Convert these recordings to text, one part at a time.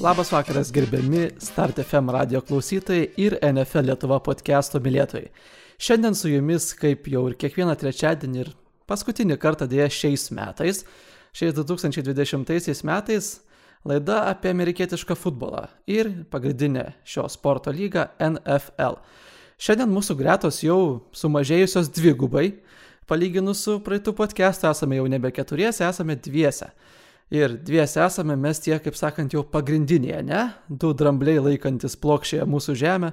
Labas vakaras, gerbiami Start FM radio klausytojai ir NFL Lietuva podcast'o mylėtojai. Šiandien su jumis, kaip jau ir kiekvieną trečiadienį ir paskutinį kartą dėja šiais metais, šiais 2020 metais, laida apie amerikietišką futbolą ir pagrindinę šio sporto lygą NFL. Šiandien mūsų gretos jau sumažėjusios dvigubai, palyginus su praeitų podcast'u esame jau nebe keturiese, esame dviese. Ir dviese esame mes tie, kaip sakant, jau pagrindinėje, ne? Du drambliai laikantis plokščiąją mūsų žemę.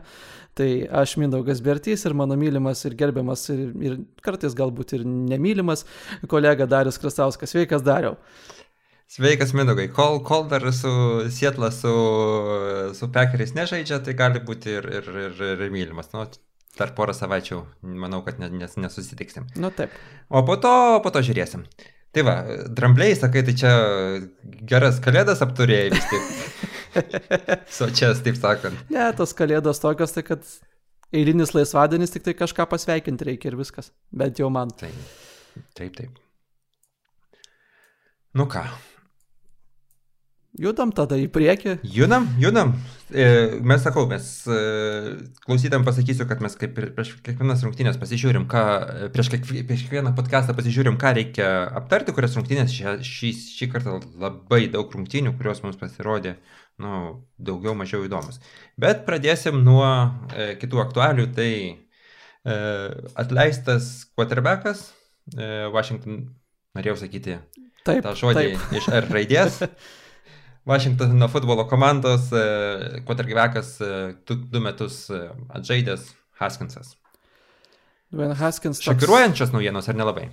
Tai aš Mindaugas Bertys ir mano mylimas ir gerbiamas ir, ir kartais galbūt ir nemylimas kolega Darius Krasauskas. Sveikas, Dariau. Sveikas, Mindaugai. Kol, kol dar su Sietlas, su, su Pekeriais nežaidžia, tai gali būti ir, ir, ir, ir mylimas. Nu, dar porą savaičių, manau, kad nes, nesusitiksim. Nu taip. O po to, po to žiūrėsim. Tai va, drambliai, sakai, tai čia geras kalėdas apturėjai vis tik. Sočias, taip sakant. Ne, tos kalėdos tokios, tai kad eilinis laisvadienis tik tai kažką pasveikinti reikia ir viskas. Bent jau man. Taip, taip. taip. Nu ką, Judam tada į priekį. Judam, judam. E, mes sakau, mes e, klausytam pasakysiu, kad mes kaip ir prieš kiekvienas rungtynės pasižiūrim, ką, prieš, kiekvie, prieš kiekvieną podcastą pasižiūrim, ką reikia aptarti, kurias rungtynės šį, šį, šį kartą labai daug rungtynių, kurios mums pasirodė, nu, daugiau mažiau įdomus. Bet pradėsim nuo e, kitų aktualių, tai e, atleistas quarterbackas, e, Washington, norėjau sakyti taip, tą žodį taip. iš R raidės. Vašingtono futbolo komandos quarterbackas du, du metus e, atžaidęs Haskinsas. Dwayne Haskins. Toks... Šokiruojančios naujienos ar nelabai?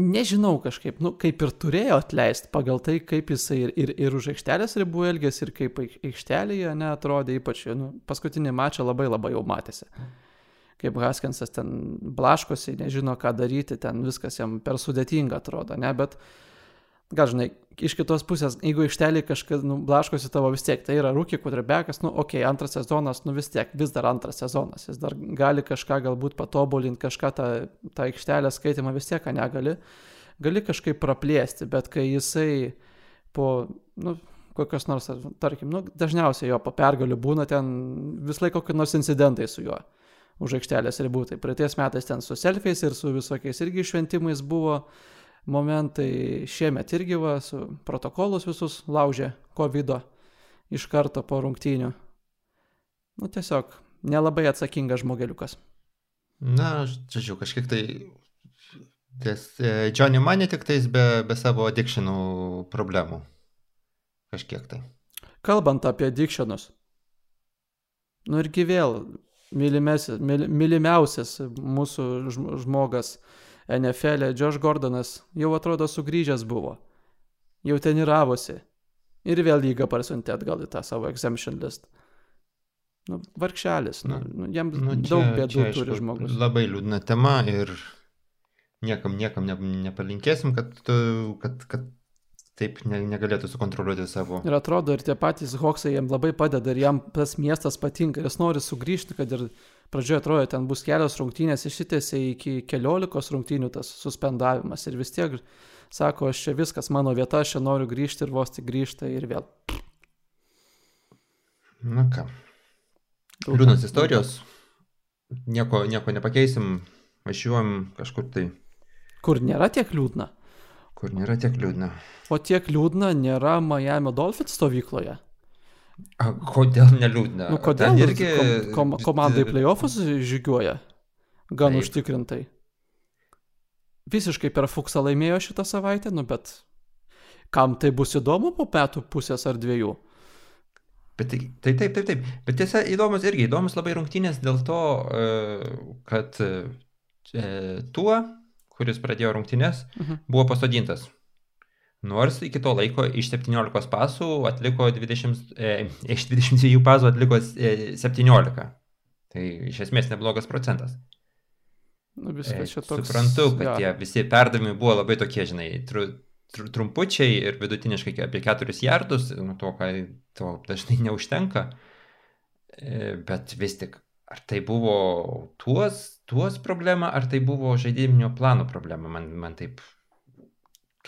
Nežinau kažkaip, nu, kaip ir turėjo atleisti pagal tai, kaip jisai ir, ir, ir už aikštelės ribų elgėsi, ir kaip aikštelėje neatrodė, ypač nu, paskutinį mačą labai labai jau matėsi. Kaip Haskinsas ten blaškosi, nežino ką daryti, ten viskas jam per sudėtinga atrodo, ne, bet uh, gal žinai, iš kitos pusės, jeigu aikštelį kažkas, nu, blaškosi tavo vis tiek, tai yra rūkiai kudrebekas, nu, okei, okay, antras sezonas, nu vis tiek, vis dar antras sezonas, jis dar gali kažką galbūt patobulinti, kažką tą, tą aikštelę skaitimą vis tiek, negali, gali kažkaip praplėsti, bet kai jisai po, nu, kokios nors, tarkim, nu, dažniausiai jo po pergalių būna ten vis laiko kokie nors incidentai su juo už aikštelės ribų, tai praeities metais ten su selfiais ir su visokiais irgi šventimais buvo, uh, momentai šiemet irgi va, su protokolus visus laužė COVID iš karto po rungtynių. Nu, tiesiog nelabai atsakingas žmogeliukas. Na, žodžiu, kažkiek tai ties e, Johnny Money tik tais be, be savo addictionų problemų. Kažkiek tai. Kalbant apie addictionus. Nu irgi vėl mylimiausias, mylimiausias mūsų žmogas NFL, e, Josh Gordonas jau atrodo sugrįžęs buvo. Jau treniravosi. Ir vėl lygą parsiuntė atgal į tą savo exemption list. Nu, vargšelis, nu, nu, jam nu, čia, daug bėdų čia, aišku, turi žmogus. Labai liūdna tema ir niekam, niekam ne, nepalinkėsim, kad, kad, kad taip ne, negalėtų sukontroliuoti savo. Ir atrodo, ir tie patys Hoksai jam labai padeda ir jam tas miestas patinka, jis nori sugrįžti, kad ir pradžioje atrodo, ten bus kelios rungtynės, išsitėsi iki keliolikos rungtynių tas suspendavimas ir vis tiek sako, aš čia viskas mano vieta, aš čia noriu grįžti ir vos tik grįžta ir vėl. Na ką. Liūdnas istorijos. Nieko, nieko nepakeisim, važiuojam kažkur tai. Kur nėra tiek liūdna? Kur nėra tiek liūdna. O tiek liūdna nėra Miami Dolphins stovykloje. A, kodėl neliūdna? Nu, kodėl Ten irgi kom, kom, komandai playoffus žygiuoja gan Taip. užtikrintai. Visiškai per Fuksą laimėjo šitą savaitę, nu bet kam tai bus įdomu po metų pusės ar dviejų? Bet tai, tai taip, taip, taip. Bet tiesa, įdomus irgi, įdomus labai rungtynės dėl to, e, kad e, tuo, kuris pradėjo rungtynės, mhm. buvo pasodintas. Nors iki to laiko iš 17 pasų atliko 20, e, iš 22 pasų atliko e, 17. Tai iš esmės neblogas procentas. Nu, viskas čia toks. Suprantu, kad ja. tie visi perdavimai buvo labai tokie, žinai, tru, tru, trumpučiai ir vidutiniškai apie 4 jardus, nu to, ką to dažnai neužtenka. E, bet vis tik, ar tai buvo tuos, tuos problema, ar tai buvo žaidiminio plano problema, man, man taip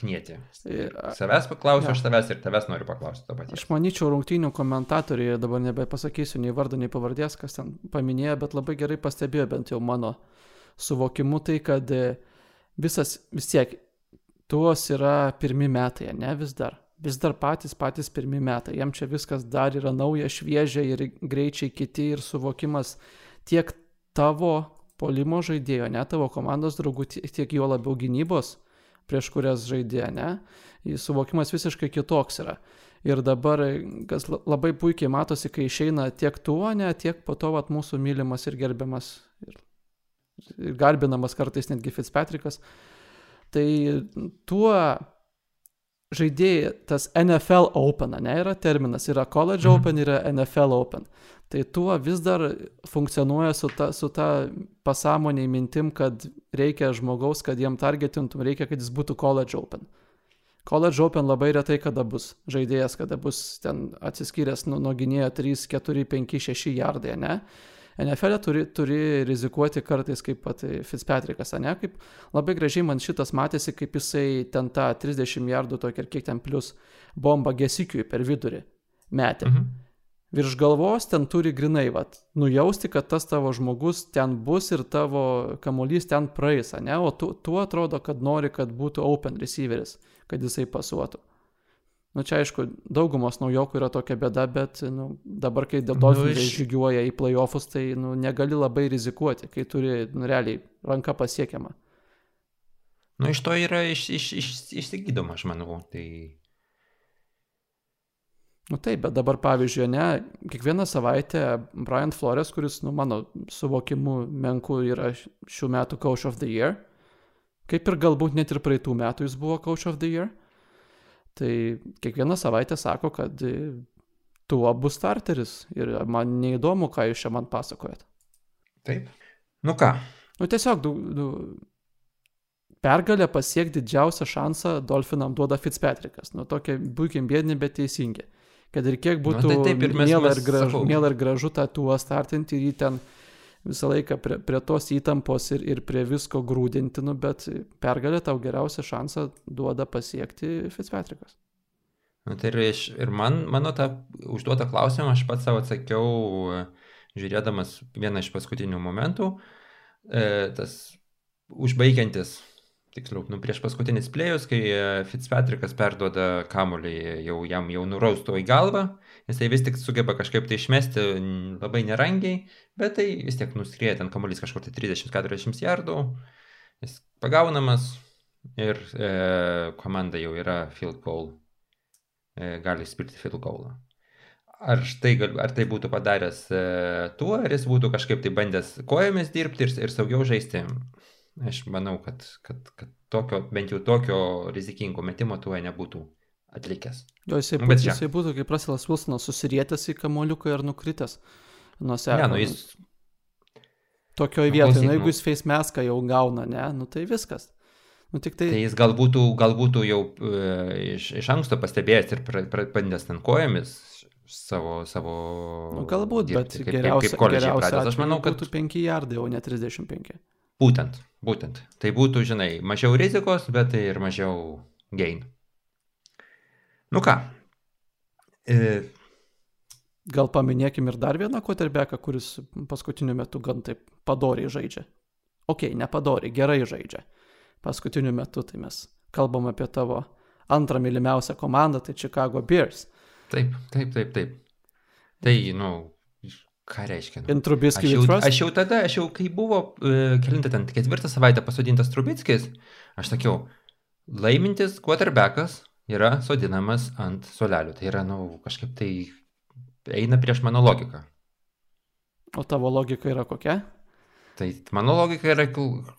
knieti. E, Savęs paklausiu, jo. aš tavęs ir tavęs noriu paklausti to paties. Aš manyčiau, rungtynių komentatoriai, dabar nebepasakysiu nei vardo, nei pavardės, kas ten paminėjo, bet labai gerai pastebėjo bent jau mano suvokimu tai, kad e, visas vis tiek tuos yra pirmi metai, ne vis dar. Vis dar patys patys pirmi metai. Jam čia viskas dar yra nauja, šviežia ir greičiai kiti ir suvokimas tiek tavo polimo žaidėjo, ne tavo komandos draugų, tie- tiek jo labiau gynybos, prieš kurias žaidė, ne. Suvokimas visiškai kitoks yra. Ir dabar, kas la- labai puikiai matosi, kai išeina tiek tuo, ne, tiek po to vat, mūsų mylimas ir gerbiamas ir, ir garbinamas kartais netgi Fitzpatrickas. Tai tuo žaidėjai, tas NFL Open, ne, yra terminas, yra College Mhm. Open, yra NFL Open. Tai tuo vis dar funkcionuoja su ta, su ta pasąmoniai mintim, kad reikia žmogaus, kad jam targetintum, reikia, kad jis būtų College Open. College Open labai retai kada bus žaidėjas, kada bus ten atsiskyręs nuo, nuo gynėjo 3, 4, 5, 6 jardai, ne? NFL turi, turi rizikuoti kartais kaip pat Fitzpatrickas, ne? Kaip labai gražiai man šitas matėsi, kaip jisai ten tą 30 jardų tokį ir kiek ten plus bombą gesikiui per vidurį metė. Mhm. Virš galvos ten turi grinai, vat, nujausti, kad tas tavo žmogus ten bus ir tavo kamuolys ten praeis, ne? O tu, tu atrodo, kad nori, kad būtų open receiveris, kad jisai pasuotų. Nu čia aišku, daugumos naujokų yra tokia bėda, bet nu, dabar, kai dėl Nu, iš- žygiuoja į playoffus, tai nu, negali labai rizikuoti, kai turi nu, realiai ranka pasiekiama. Nu, iš to yra iš, iš, iš, išsigydoma, aš manau. Tai... Nu taip, bet dabar pavyzdžiui, ne, kiekvieną savaitę Brian Flores, kuris, nu, mano suvokimu menku yra šių metų Coach of the Year, kaip ir galbūt net ir praeitų metų jis buvo Coach of the Year, tai kiekvieną savaitę sako, kad e, tuo bus starteris ir man neįdomu, ką jūs čia man pasakojat. Taip. Nu ką, Nu tiesiog, du, pergalę pasiekti didžiausią šansą Dolfinam duoda Fitzpatrickas. Nu tokie būkim bėdini, bet teisingi. Kad ir kiek būtų tai taip, ir mes- miela mes ir, gražu, sakau. miela ir gražu tą tuo startinti ir jį ten visą laiką prie, prie tos įtampos ir, ir prie visko grūdinti, nu, bet pergalę tau geriausią šansą duoda pasiekti Fitzpatrickas. Nu, tai ir, iš, ir man, mano tą užduotą klausimą aš pats savo atsakiau, žiūrėdamas vieną iš paskutinių momentų, e, tas užbaigiantis, tiksliau, nu, prieš paskutinis plėjus, kai e, Fitzpatrickas perduoda kamuolį jau jam jau nurausto į galvą, jisai vis tik sugeba kažkaip tai išmesti labai nerangiai, bet tai vis tiek nuskrieja ten kamuolys kažkur tai 30-40 jardų, jis pagaunamas ir e, komanda jau yra field goal e, gali spirti field goalą. Ar, gal- ar tai būtų padaręs e, tuo, ar jis būtų kažkaip tai bandęs kojomis dirbti ir, ir saugiau žaisti? Aš manau, kad, kad, kad tokio, bent jau tokio rizikingo metimo tuo nebūtų atlikęs. Jo, jisai, Nu, bet jisai būtų kaip Russell Wilsonas susirietęs į kamoliuką ir nukritęs nuo Ne, nu jis, Tokioje Nu, vietoje, nu, jeigu nu. jis face maską jau gauna, ne, nu tai viskas. Nu tai, tai jis gal būtų, gal būtų jau e, iš, iš anksto pastebėjęs ir bandęs ten kojomis savo, savo... nu, galbūt, bet dirbti, kaip, geriausia, kaip, kaip geriausia pradės. Aš manau, kad būtų 5 jardai, o ne 35. Būtent, būtent. Tai būtų, žinai, mažiau rizikos, bet tai ir mažiau gain. Nu ką. E, Gal paminėkim ir dar vieną quarterbacką, kuris paskutiniu metu gan taip padoriai žaidžia. Ok, nepadoriai, gerai žaidžia. Paskutiniu metu tai mes kalbam apie tavo antrą mylimiausią komandą, tai Chicago Bears. taip, taip, taip, taip. Tai, nu, ką reiškia? Nu? Intrubiskį Aš jau, aš jau tada, aš jau kai buvo, e, kelinta ten, ketvirtą savaitę pasodintas Trubickis, aš sakiau, laimintis quarterbackas yra sodinamas ant solelių. Tai yra, nu, kažkaip tai eina prieš mano logiką. O tavo logika yra kokia? Tai mano logika yra,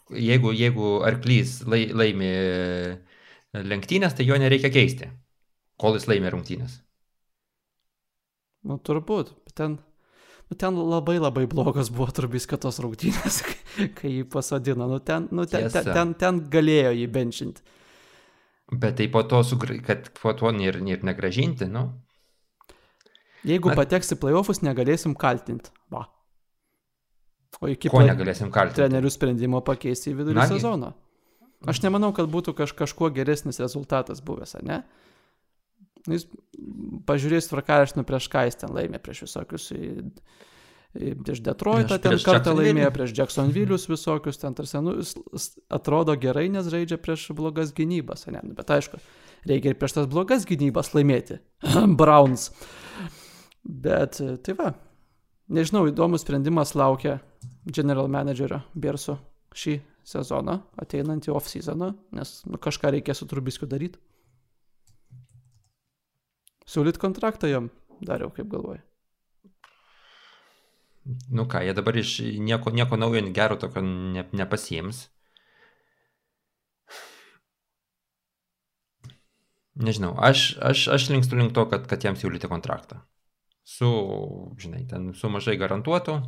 jeigu, jeigu arklys lai, laimi e, lenktynės, tai jo nereikia keisti, kol jis laimi rungtynės. Nu, turbūt. Bet ten, ten labai labai blogos buvo Trubiskio tos rungtynės, kai jį pasodino. Nu, ten, nu, ten, ten, ten, ten galėjo jį benčinti. Bet tai po to, sugra... kad po to ir, ir negražinti, nu. Jeigu Na- pateks į playoffus, negalėsim kaltinti. Va. O iki Ko play- negalėsim kaltinti. trenerių sprendimo pakeisti į vidurį Nagi. sezono. Aš nemanau, kad būtų kaž, kažkuo geresnis rezultatas buvęs, ar ne? Nu, Jis pažiūrės tvarkaraštį prieš ką jis ten laimė, prieš visokius prieš Detroitą ten prieš kartą laimėjo, prieš Jacksonville'us visokius ten tarsi, nu, jis atrodo gerai, nes žaidžia prieš blogas gynybas, ne? Nu, Bet aišku, reikia ir prieš tas blogas gynybas laimėti. Browns. Bet tai va, nežinau, įdomus sprendimas laukia general managerio Bierso šį sezoną, ateinantį off-seasoną, nes nu, kažką reikės su Trubiskiu daryti. Siūlyt kontraktą jam dariau, kaip galvoju. Nu ką, jie dabar iš nieko, nieko naujo, gero tokio ne, nepasiems. Nežinau, aš, aš, aš linkstu link to, kad, kad jam siūlyti kontraktą. Su, žinai, ten su mažai garantuotu,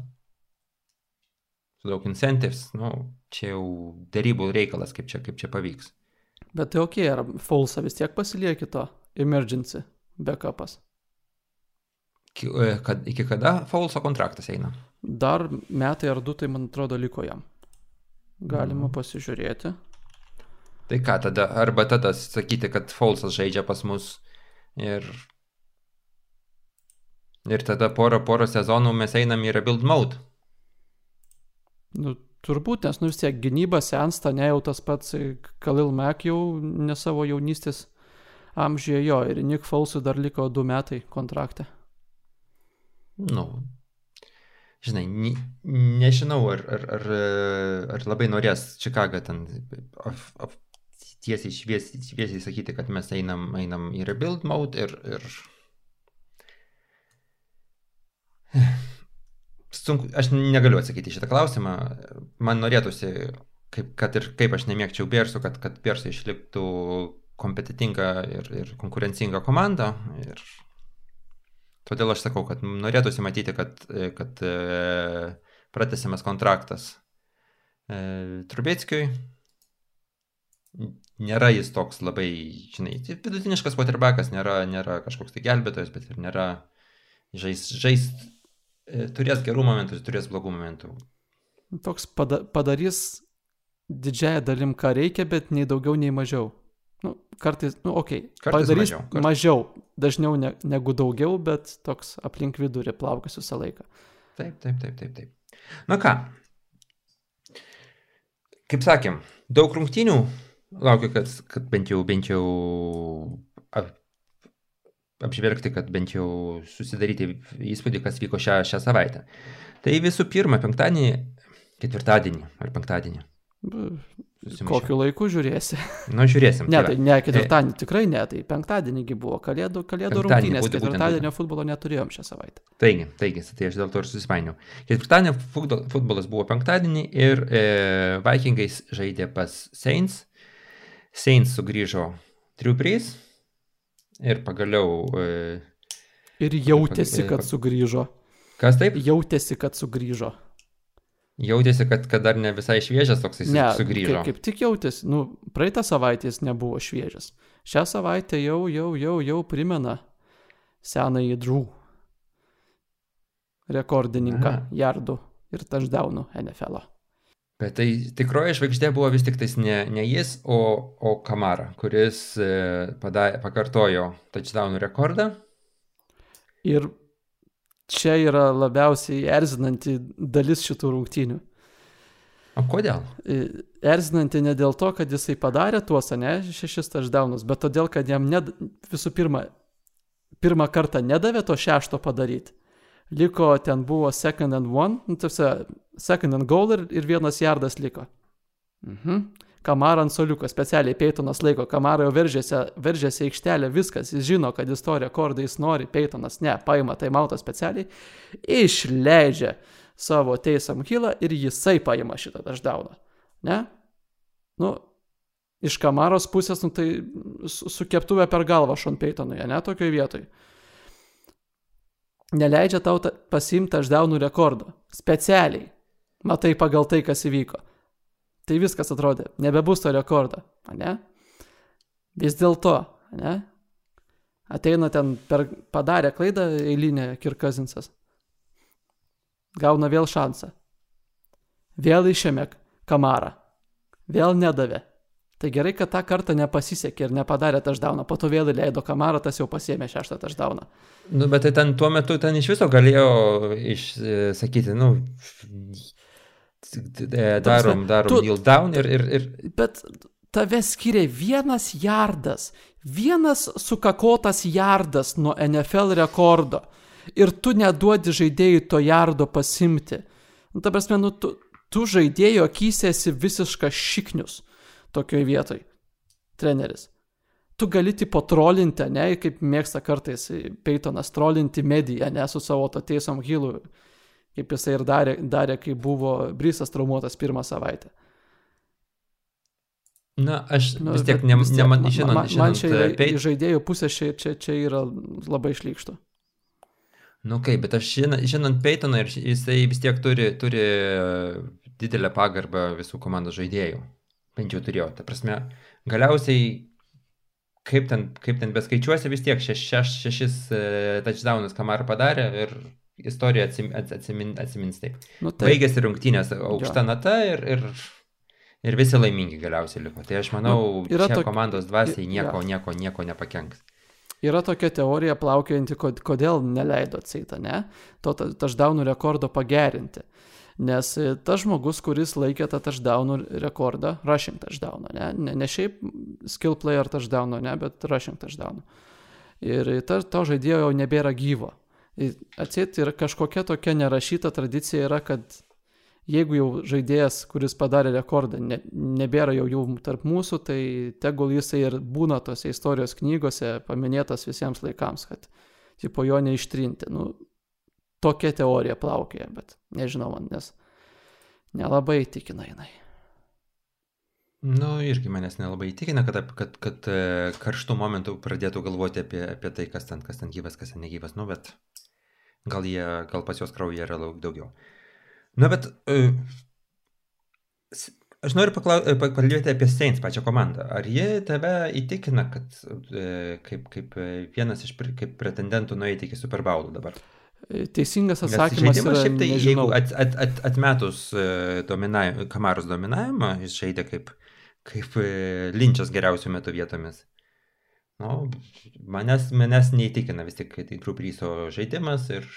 su daug incentives, nu, čia jau darybų reikalas, kaip čia, kaip čia pavyks. Bet tai ok, ar Fulsa vis tiek pasilieki to emergency backupas. E, Kad, iki kada Faulso kontraktas eina? Dar metai ar du, tai man atrodo, liko jam. Galima pasižiūrėti. Tai ką tada, arba tada sakyti, kad Faulsas žaidžia pas mus ir, ir tada porą, porą sezonų mes einam į rebuild mode. Nu, turbūt, nes nu vis tiek gynyba sensta, ne jau tas pats e, Kalil Mek jau ne savo jaunystės amžiuje jo ir Nick Falsui dar liko du metai kontrakte. Nu, žinai, ni, nežinau, ar, ar, ar, ar labai norės Čikaga ten of, of, tiesiai šviesiai, šviesiai sakyti, kad mes einam, einam į rebuild mode ir, ir... Sunku, aš negaliu atsakyti šitą klausimą. Man norėtųsi, kaip, kad ir kaip aš nemėgčiau Bersų, kad, kad Bersai išliktų kompetitinga ir, ir konkurencinga komanda. Ir todėl aš sakau, kad norėtųsi matyti, kad, kad e, pratesiamas kontraktas e, Trubetskiui. Nėra jis toks labai, žinai, vidutiniškas quarterbackas, nėra, nėra kažkoks tai gelbėtojas, bet ir nėra žais, žais, e, turės gerų momentų, turės blogų momentų. Toks pada padarys didžiąją dalim, ką reikia, bet nei daugiau, nei mažiau. Nu, kartais, nu, okei, okay, Kartais padarys mažiau, kartais- mažiau dažniau ne, negu daugiau, bet toks aplink vidurį plaukas visą laiką. Taip, taip, taip, taip, taip. Na ką, kaip sakėm, daug rungtynių laukiu, kad, kad bent jau, bent jau ap, apžvelgti, kad bent jau susidaryti įspūdį, kas vyko šią, šią savaitę. Tai visų pirma, penktadienį, ketvirtadienį ar penktadienį. Susimaišiau. Kokiu laiku žiūrėsi? Nu, žiūrėsim. Ne, va. tai ne ketvirtadienį, tikrai ne, tai penktadienį buvo kalėdų, kalėdų rungtynės, būtent, būtent, ketvirtadienio futbolo neturėjom šią savaitę. Taigi, taigi, tai aš dėl to ir susipainiau. Ketvirtadienį futbol- futbolas buvo penktadienį ir e, Vikingais žaidė pas Saints. Saints sugrįžo triuprys ir pagaliau... E, Ir jautėsi, pag- kad sugrįžo. kas taip? Jautėsi, kad sugrįžo. Jautėsi, kad, kad dar ne visai šviežias toks jis Ne, sugrįžo. Kaip, kaip tik jautėsi, nu, praeitą savaitę jis nebuvo šviežias. Šią savaitę jau, jau, jau, jau primena senąjį drų rekordininką Aha. jardų ir touchdownų NFL. -o. Bet tai tikroji žvaigždė buvo vis tik tais ne, ne jis, o, o Kamara, kuris e, padarė, pakartojo touchdownų rekordą. Ir čia yra labiausiai erzinanti dalis šitų rungtynių. O kodėl? E, Erzinanti ne dėl to, kad jisai padarė tuos, ne, šešis touchdownus, bet todėl, kad jam ned... visų pirma, pirmą kartą nedavė to šešto padaryti. Liko, ten buvo second and one, nu, tarsi, second and goal ir, ir vienas jardas liko. Mhm. Kamara ant soliuko, specialiai Peitonas laiko, Kamara jau veržėsi į aikštelę, viskas, jis žino, kad jis to rekordą jis nori, Peitonas ne, paima taimautą specialiai, išleidžia savo teisam hilą ir jisai paima šitą touchdowną. Ne? Nu, iš Kamaros pusės, nu tai su, keptuvė per galvą Šon Peitonui, ne tokioj vietoj. Neleidžia tau ta, pasimti touchdownų rekordą. Specialiai. Matai pagal tai, kas įvyko. Tai viskas atrodė, nebebus to rekordo, ne? Vis dėlto, ne? Ateina ten per padarę klaidą eilinę Kirkazinsas. Gauna vėl šansą. Vėl išėmė kamarą. Vėl nedavė. Tai gerai, kad tą kartą nepasisekė ir nepadarė taždauną, po to vėl įleido kamarą, tas jau pasėmė šeštą taždauną. Nu, bet tai ten tuo metu ten iš viso galėjo išsakyti, nu, darom, darom tu, kneel down ir, ir, ir... Bet tave skiria vienas jardas, vienas sukakotas jardas nuo NFL rekordo ir tu neduodi žaidėjui to jardo pasimti. Nu, ta prasme, nu, tu, tu žaidėjo akise esi visiškas šiknius tokioj vietoj. Treneris. Tu gali tipo trolinti, ne, kaip mėgsta kartais Peytonas trolinti mediją, ne, su savo to teisom hilu, kaip jisai ir darė, darė, kai buvo Brysas traumuotas pirmą savaitę. Na, aš nu, vis tiek, ne, vis tiek ne, man, žinant, man, man čia yra, peit... žaidėjų pusė čia, čia, čia yra labai šlykštų. Nu kaip, bet aš žinant, žinant Peytoną, jisai vis tiek turi, turi didelę pagarbą visų komandos žaidėjų bent jau turėjau. Ta prasme, galiausiai, kaip ten, kaip ten beskaičiuosi, vis tiek šeš, šeš, šešis uh, touchdownus Kamar padarė ir istorija atsim, atsimin, atsimins taip. Nu, taip. Baigėsi rungtynės aukšta jo. nata ir, ir, ir visi laimingi galiausiai liko. Tai aš manau, nu, čia tok... komandos dvasiai nieko, ja. nieko, nieko nepakenks. Yra tokia teorija plaukianti, kodėl neleido atsita, ne? To touchdownų rekordo pagerinti. Nes e, tas žmogus, kuris laikė tą touchdownų rekordą, rushing touchdowną, ne, ne, ne šiaip skill player touchdowną, ne, bet rushing touchdowną. Ir ta, to žaidėjo jau nebėra gyvo. Atsėti ir kažkokia tokia nerašyta tradicija yra, kad jeigu jau žaidėjas, kuris padarė rekordą, ne, nebėra jau jų tarp mūsų, tai tegul jisai ir būna tose istorijos knygose paminėtas visiems laikams, kad tipo jo neištrinti. Nu, tokia teorija plaukėja, bet nežinau man, nes nelabai įtikina jinai. Nu, irgi manęs nelabai įtikina, kad, kad, kad e, karštų momentų pradėtų galvoti apie, apie tai, kas ten, kas ten gyvas, kas ten negyvas, nu, bet gal, jie, gal pas juos kraujyje yra daug daugiau. Nu, bet uh, aš noriu pakalbėti apie Saints pačią komandą. Ar jie tave įtikina, kad uh, kaip, kaip vienas iš kaip pretendentų nueiti iki Super Bowl dabar? Teisingas atsakymas yra, šiaip tai, nežinau. jeigu at, at, at, atmetus dominavimą, Kamaros dominavimą, jis žaidė kaip, kaip linčias geriausių metų vietomis. Nu, manęs, manęs neįtikina vis tik, tai Grubryso žaidimas ir,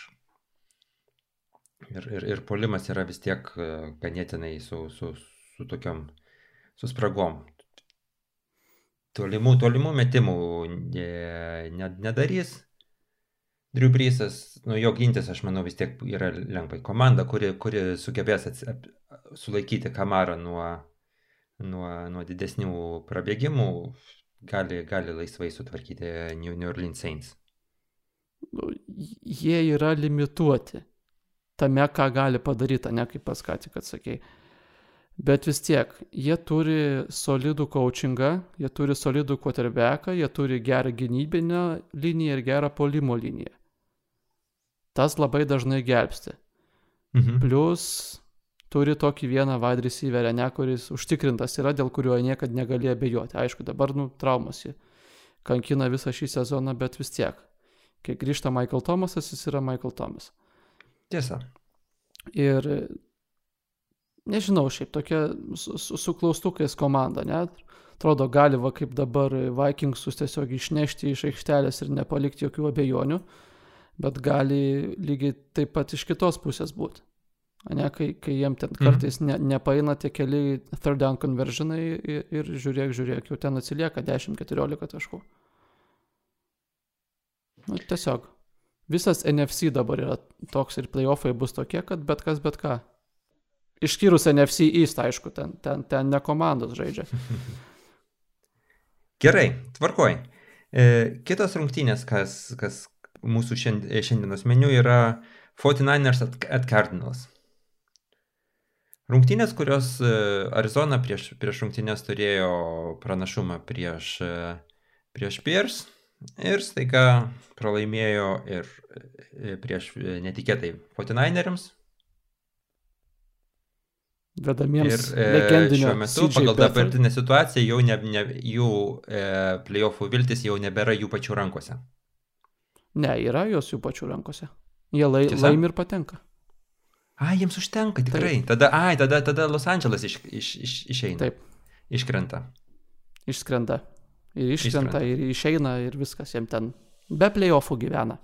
ir, ir, ir polimas yra vis tiek uh, ganėtinai su, su, su tokiam, su spragom. Tolimų, tolimų metimų ne, nedarys Drew Breesas, nu jo gintis, aš manau, vis tiek yra lengvai komanda, kuri, kuri sugebės ats, sulaikyti kamarą nuo, nuo, nuo didesnių prabėgimų, gali, gali laisvai sutvarkyti New, New Orleans Saints. Nu, jie yra limituoti tame, ką gali padaryti, ne kaip pas ką tik atsakėjai. Bet vis tiek, jie turi solidų coachingą, jie turi solidų quarterbacką, jie turi gerą gynybinę liniją ir gerą polimo liniją tas labai dažnai gelbsti. Mhm. Plus turi tokį vieną wide receiverę, ne, kuris užtikrintas yra, dėl kurio niekada negali abejoti. Aišku, dabar, nu, traumasi kankina visą šį sezoną, bet vis tiek. Kai grįžta Michael Thomasas, jis yra Michael Thomas. Tiesa. Ir nežinau, šiaip tokia su, su, su komanda, net. Atrodo, gali va kaip dabar Vikingsus tiesiog išnešti iš aikštelės ir nepalikti jokių abejonių. Bet gali lygiai taip pat iš kitos pusės būti. Ne, kai, kai jiem ten mhm. kartais ne, nepaina tie keli third down conversionai ir, ir žiūrėk, žiūrėk, jau ten atsilieka 10-14 taškų. Nu, tiesiog. Visas NFC dabar yra toks ir playoffai bus tokie, kad bet kas bet ką. Išskyrus NFC East, aišku, ten, ten, ten ne komandos žaidžia. Gerai, tvarkoj. E, kitos rungtynės, kas, kas, mūsų šiandienos meniu yra 49ers at, at Cardinals. Rungtynės, kurios e, Arizona prieš, prieš rungtynės turėjo pranašumą prieš, e, prieš Piers ir staiga pralaimėjo ir e, prieš netikėtai 49eriams. Vedamiems ir e, šiuo metu CJ pagal dabartinę situaciją jau ne, ne, jų e, playoffų viltis jau nebėra jų pačių rankose. Ne, yra jos jų pačių rankose. Jie lai, laimi ir patenka. A, jiems užtenka, tikrai. Taip. Tada, ai, tada, tada Los Andželas iš, iš, iš, išeina. Taip. Iškrenta. išskrenda. Ir išskrenda, Išskrenda. ir išeina, ir viskas jiem ten be playoffų gyvena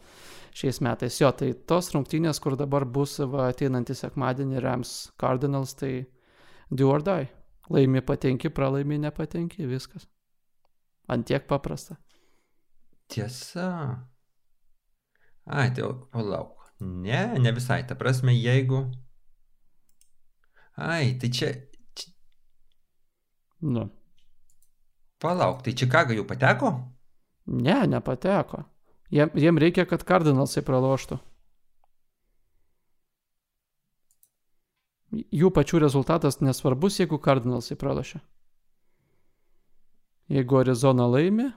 šiais metais. Jo, tai tos rungtynės, kur dabar bus va, ateinantį sekmadienį Rams Cardinals, tai do or die. Laimi patenki, pralaimi nepatenki, viskas. Antiek paprasta. Tiesa. Ai, tai o- palauk. Ne, ne visai. Ta prasme, jeigu. Ai, tai čia. čia Nu. palauk, tai Čikaga jau pateko? Ne, nepateko. Jiem, jiem reikia, kad Cardinalsai praloštų. Jų pačių rezultatas nesvarbus, jeigu Cardinalsai pralošia. Jeigu Arizona laimi,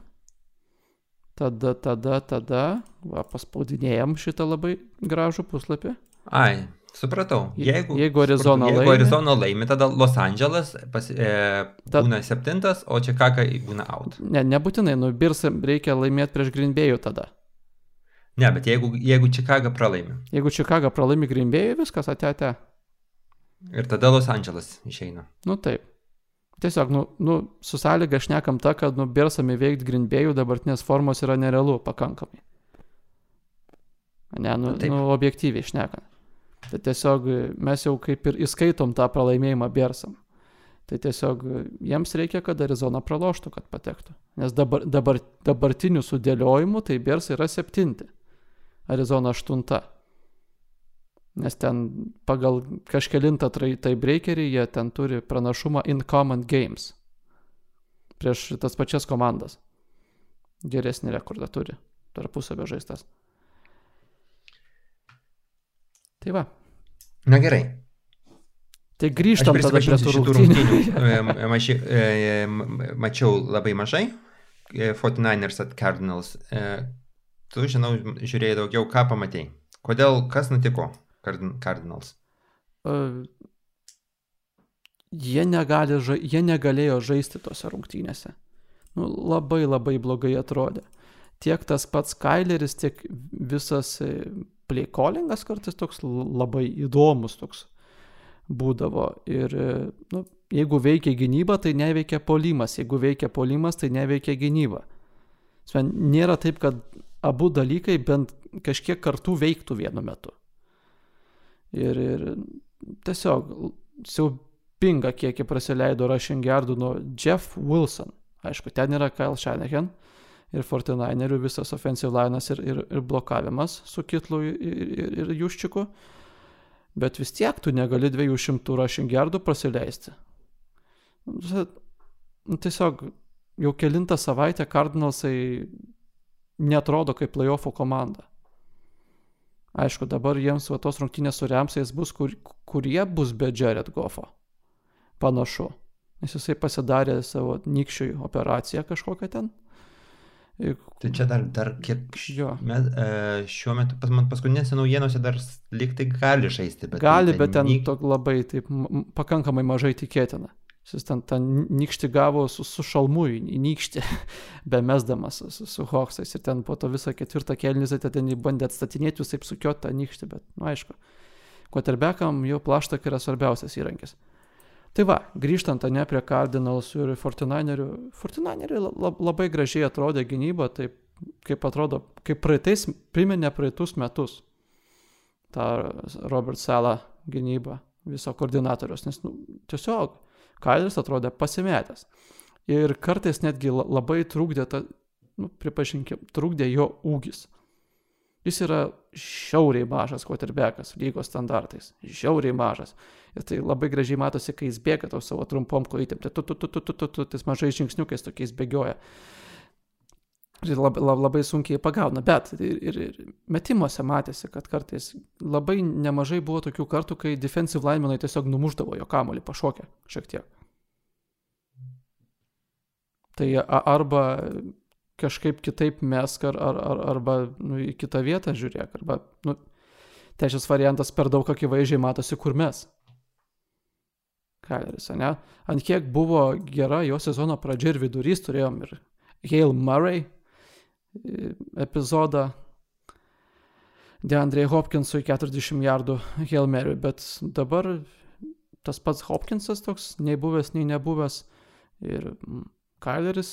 tada, tada, tada, va, paspaudinėjom šitą labai gražų puslapį. Ai, supratau. Je- Jeigu, jeigu Arizona supratau, jeigu laimi- Arizona laimi, tada Los Andželas pas, e, Ta- būna septintas, o Čikaga būna out. Ne, nebūtinai, nu, Birsam reikia laimėti prieš Grimbėjų tada. Ne, bet jeigu, jeigu Čikaga pralaimi. Jeigu Čikaga pralaimi Grimbėjų, viskas ate. Ir tada Los Andželas išeina. Nu taip. Tiesiog, nu, nu su sąlyga šnekam ta, kad, nu, Birsam įveikti Grindbėjų dabartinės formos yra nerealu pakankamai. Ne, nu, Taip. nu objektyviai šnekant. Tai tiesiog e, mes jau kaip ir įskaitom tą pralaimėjimą Birsam. Tai tiesiog e, jiems reikia, kad Arizona praloštų, kad patektų. Nes dabar, dabar, dabartiniu sudėliojimu tai Birsai yra septinti. Arizona aštunta. Nes ten pagal kažkelintą trai- tai breakerį jie ten turi pranašumą in common games. Prieš tas pačias komandas. Geresnį rekordą turi. Tarpusavio žaistas. Tai va. Na gerai. Tai grįžtam tada prie tų rungtynių. e, maži, e, mačiau labai mažai. E, 49ers at Cardinals. E, Tu, žinau, žiūrėjai daugiau, ką pamatėjai. Kodėl, kas nutiko Cardin- Cardinals? Uh, jie, negali, ža- jie negalėjo žaisti tose rungtynėse. Nu, labai labai blogai atrodė. Tiek tas pats Kaileris, tiek visas pleikolingas kartais toks labai įdomus toks būdavo. Ir e, nu, jeigu veikia gynyba, tai neveikia polimas. Jeigu veikia polimas, tai neveikia gynyba. Sven, nėra taip, kad abu dalykai bent kažkiek kartu veiktų vienu metu. Ir, ir tiesiog siaubinga kiekį praleido rushing yardų nuo Jeff Wilson. Aišku, ten yra Kyle Shanahan ir 49erių visas offensive linas ir, ir, ir blokavimas su Kitlu ir, ir, ir Juščiku. Bet vis tiek tu negali 200 rushing yardų praleisti. Nu, Tiesiog jau kilintą savaitę Cardinalsai netrodo kaip playoffų komanda. Aišku, dabar jiems va tos rungtynės su Remsais bus, kur, kurie bus be Jared Goffo. Panašu. Nes jisai pasidarė savo nykščiui operaciją kažkokią ten. Tai čia dar, dar kiek Jo. met, e, šiuo metu, pas man paskutinėse naujienose dar lyg tai gali žaisti, bet... gali, tai bet ten nyk- labai taip pakankamai mažai tikėtina. Jis ten tą nykštį gavo su, su šalmu į nykštį, be mesdamas su, su Hoksais. Ir ten po to visą ketvirtą kelnį tai ten bandė atstatinėti, jūs taip sukiot tą nykštį, bet, nu, aišku, quarterbackam jau plaštak yra svarbiausias įrankis. Tai va, grįžtant ne prie Cardinals ir 49erių, 49eriai la- labai gražiai atrodė gynyba, taip kaip atrodo, kaip praeitais, priminė praeitus metus. Tą Robert Sala gynybą, viso koordinatorius, nes nu, tiesiog Kailis atrodė pasimetęs. Ir kartais netgi la- labai trukdė, ta, nu, pripažinkim, trukdė jo ūgis. Jis yra šiauriai mažas quarterbackas lygos standartais. Žiauriai mažas. Ir tai labai gražiai matosi, kai jis bėga tau savo trumpom kojytėm. Tai tu, tu, tu, tu, tu, tu, tu, tais mažais žingsniukais tokiais bėgioja. Ir labai, labai sunkiai pagauna. Bet ir, ir, ir metimuose matėsi, kad kartais labai nemažai buvo tokių kartų, kai defensive linemenai tiesiog numuždavo jo kamolį pašokę šiek tiek. Tai arba kažkaip kitaip mesk, ar, ar, ar, arba nu, į kitą vietą žiūrėk, arba, nu, trečias variantas per daug akivaizdžiai matosi, kur mes. Kaleris, ne? Ant kiek buvo gera jo sezono pradžia ir vidurys, turėjom ir Hale Murray epizodą, DeAndre Hopkinsui 40 jardų Hale Mary, bet dabar tas pats Hopkinsas toks, nei buvęs, nei nebuvęs. Ir mm, Kaileris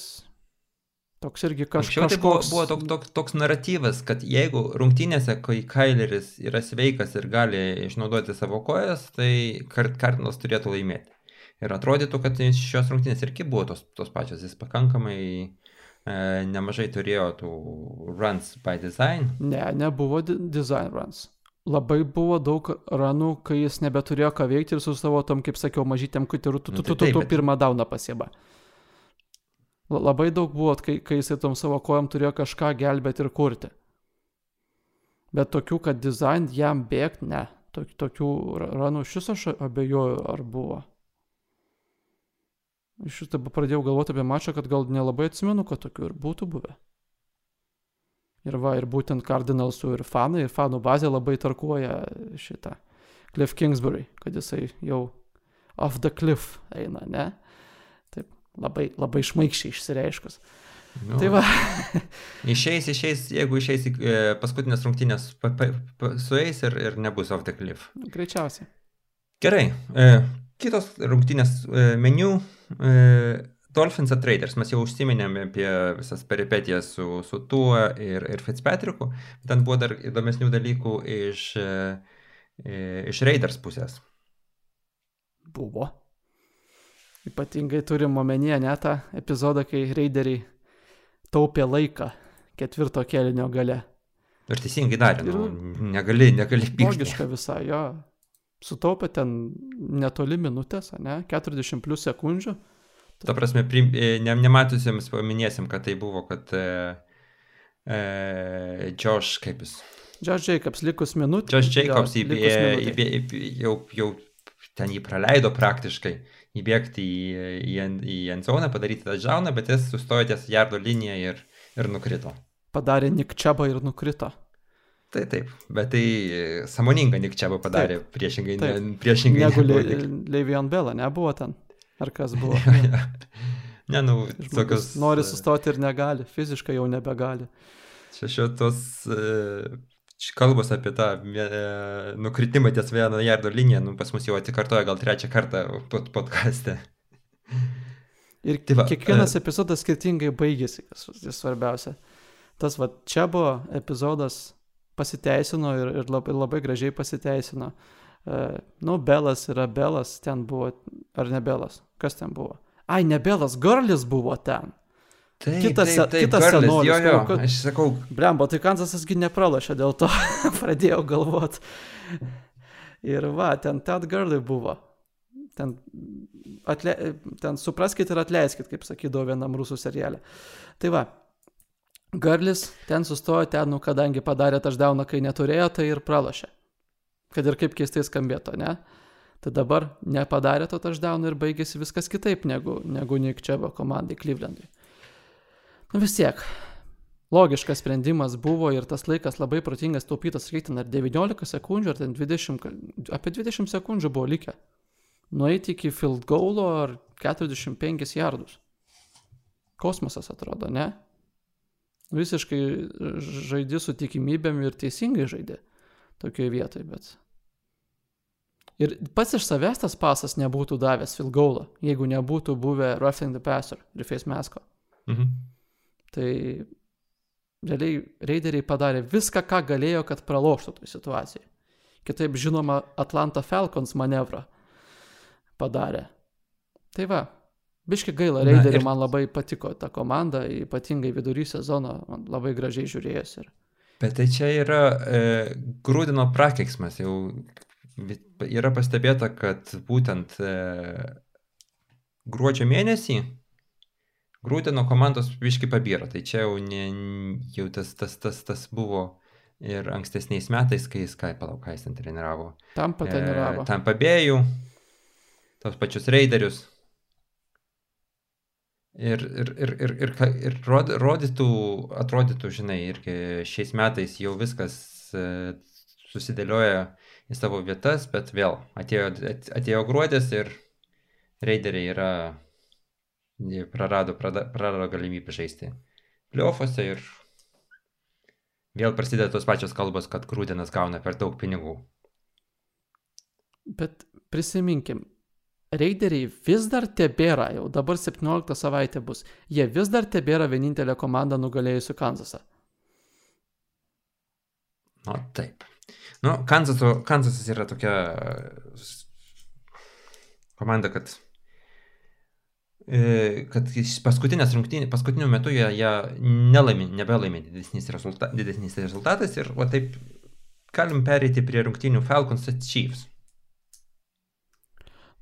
toks irgi kaž, Anksčiau tai buvo, kažkoks. buvo toks, toks, toks naratyvas, kad jeigu rungtynėse, kai Kaileris yra sveikas ir gali išnaudoti savo kojas, tai kart, Kardinas turėtų laimėti. Ir atrodytų, kad šios rungtynės irgi buvo tos, tos pačios, jis pakankamai nemažai turėjo tų runs by design. Ne, nebuvo design runs. Labai buvo daug ranų, kai jis nebeturėjo ką veikti ir su savo tom, kaip sakiau, mažytėm kutirų, tu, Nu, tu, tai tu, tu, tu pirmą dauną pasieba. La- Labai daug buvo, kai, kai jisai tom savo kojam turėjo kažką gelbėti ir kurti. Bet tokių, kad design jam bėgti, ne. Tok- Tokių ra- ranų šis aš abejoju, ar buvo. Iš šitą pradėjau galvoti apie mačą, kad gal nelabai atsimenu, kad tokių ir būtų buvę. Ir va, ir būtent Cardinalsų ir fanai, ir fanų bazė labai tarkuoja šitą Cliff Kingsbury, kad jisai jau off the cliff eina, ne? Taip, labai, labai šmaikščiai išsireiškus. Nu, Tai va, Išeis, išeis, jeigu išeis e, paskutinės rungtynės, pa, pa, pa, sueis ir, ir nebus off the cliff. greičiausiai. Gerai, e, kitos rungtynės e, meniu. E, Dolphins at Raiders, mes jau užsiminėme apie visas peripetijas su, su tuo ir, ir Fitzpatricku, bet ten buvo dar įdomesnių dalykų iš, e, iš Raiders pusės. Buvo. Ypatingai turim omenyje net tą epizodą, kai raideriai taupė laiką ketvirto kelinio gale. Ir teisingai darė, nu, negali, negali pykti. Logiška visai, jo. Sutaupė ten netoli minutės, ne? 40 plus sekundžių. Ta prasme, prim, e, ne, nematusiems paminėsim, kad tai buvo, kad e, e, Josh, kaip jis, Josh Jacobs likus minutė. Josh Jacobs jo, įbė, įbė, įbė, jau, jau ten jį praleido praktiškai įbėgti į, į, į enzoną, padaryti tą džauną, bet jis sustojo ties jardo liniją ir, ir nukrito. Padarė Nikčiabą ir nukrito. Tai taip, bet tai e, samoninga Nikčiaba padarė Taip, priešingai, taip. ne, priešingai Negu negu Le, Nik- Levion Bela, nebuvo ten. Ar kas buvo? ne, nu, Žmogus tokios. Nori e, sustoti ir negali, fiziškai jau nebegali. Čia šitos uh, kalbos apie tą uh, nukritimą ties vieno jardo liniją, nu, pas mus jau atsikartoja gal trečią kartą pod, podcaste. Ir Tai va, kiekvienas epizodas skirtingai baigėsi, kas svarbiausia. Tas va, čia buvo epizodas pasiteisino ir, ir labai, labai gražiai pasiteisino. Uh, nu, Belas yra Belas, ten buvo, ar ne Belas, kas ten buvo? Ai, ne Belas, Garlis buvo ten. Taip, Kitas se- kitas Garlis, senolis, Jo, jo, kad- aš sakau, Blemba, tai Kanzasasgi nepralašė dėl to, pradėjau galvot. Ir va, ten Ted Gurley buvo. Ten, atle, ten supraskite ir atleiskit, kaip sakydavo vienam rusų serialė. Tai va, Garlis ten sustojo, ten, nu, kadangi padarė touchdowną, kai neturėjo, tai ir pralašė. Kad ir kaip keistai skambėtų, ne? Tai dabar nepadarė to touchdowno ir baigėsi viskas kitaip negu, negu Nick Čebo komandai Clevelandui. Nu vis tiek, logiškas sprendimas buvo ir tas laikas labai protingas taupytas, kiek ten ar 19 sekundžių, ar ten 20, ka- apie 20 sekundžių buvo likę. Nueiti iki field goalo ar 45 jardus. Kosmosas atrodo, ne? Visiškai žaidži su tikimybėm ir teisingai žaidži tokioje vietoje, bet... Ir pats iš savęs tas pasas nebūtų davęs field goalo, jeigu nebūtų buvę roughing the passer ir face masko. mhm. Tai realiai raideriai padarė viską, ką galėjo, kad praloštų toj situacijai. Kitaip žinoma, Atlanta Falcons manevrą padarė. Tai va, biški gaila, raideriai ir- man labai patiko ta komanda, ypatingai vidury sezono, man labai gražiai žiūrėjęs. Ir... Bet tai čia yra e, grūdino prakeiksmas. Jau yra pastebėta, kad būtent e, gruodžio mėnesį grūdino komandos viški pabyra. Tai čia jau, ne, jau tas, tas, tas, tas buvo ir ankstesniais metais, kai jis, ką, palauk, ką jis ten treniravo. Tam pateniravo. Tam pabėjų, tos pačius raiderius. Ir, ir, ir, ir, ir, ir rod, rodytų, atrodytų, žinai, irgi šiais metais jau viskas e, susidėlioja į savo vietas, bet vėl atėjo, at- atėjo gruodis ir raideriai yra, prarado, prarado galimybę žaisti pliofose ir vėl prasideda tos pačios kalbos, kad grūdinas gauna per daug pinigų. Bet prisiminkim, Raideriai vis dar tebėra, jau dabar 17 savaitė bus, jie vis dar tebėra vienintelė komanda nugalėjusi Kanzasą. Nu, taip. Nu, Kanzaso, Kanzasas yra tokia komanda, kad e, kad paskutinės rungtynės, paskutiniu metu jie, jie nelaimė, nebelaimė didesnis, rezulta, didesnis rezultatas ir va taip galim pereiti prie rungtynių Falcons at Chiefs.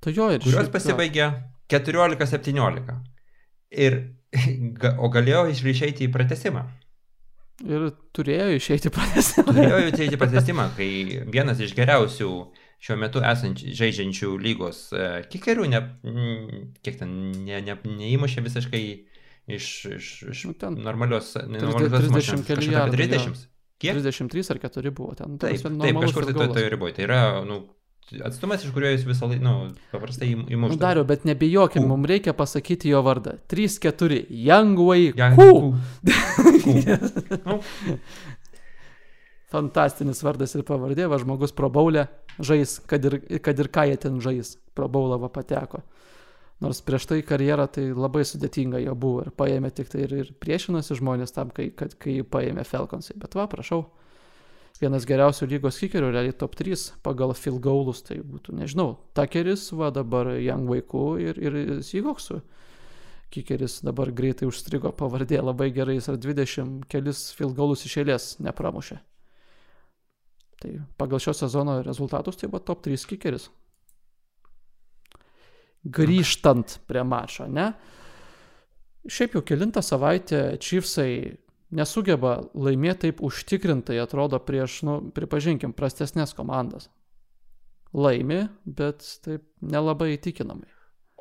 Tai jo ir kurios pasibaigė 14-17. Ir, o galėjo išryšėti į pratesimą. Ir turėjo išeiti pratesimą. Turėjo išeiti pratesimą, kai vienas iš geriausių šiuo metu esančių žaidžiančių lygos uh, kikerių, ne, kiek ten, ne, ne, neįmušė visiškai iš, iš, iš Nu, ten normalios, 30 normalios 30 mašinos, kažkur apie milijardų, jo. 30. Kiek? 33 ar 4 buvo ten. ta Taip, taip normalus kažkur tai toje riboje. Tai yra, nu, atstumas, iš kurio jis visą laiką, nu, paprastai Nu, įmušta. Dariu, bet nebijokim, mums reikia pasakyti jo vardą. 3-4. Young Way. Young Kū. Kū. Nu. Fantastinis vardas ir pavardė, va žmogus probaulė žais, kad ir, kad ir ką jie ten žais. Probaulava pateko. Nors prieš tai karjerą tai labai sudėtinga jo buvo ir paėmė tik tai ir, ir priešinosi žmonės tam, kai, kad, kai paėmė Falconsai. Bet va, prašau, vienas geriausių lygos kikerių, realiai top 3 pagal field goalus, tai būtų, nežinau, Takeris, va dabar Young vaikų ir, ir Seahawksų. Kikeris dabar greitai užstrigo pavardė labai gerai, jis ar 20 kelis field goalus iš eilės nepramušė. Tai pagal šio sezono rezultatus tai buvo top 3 kikeris. Grįžtant prie mačo, ne? Šiaip jau kilintą savaitę Chiefsai nesugeba laimėti taip užtikrintai, atrodo, prieš, nu, pripažinkim, prastesnės komandas. Laimi, bet taip nelabai įtikinamai.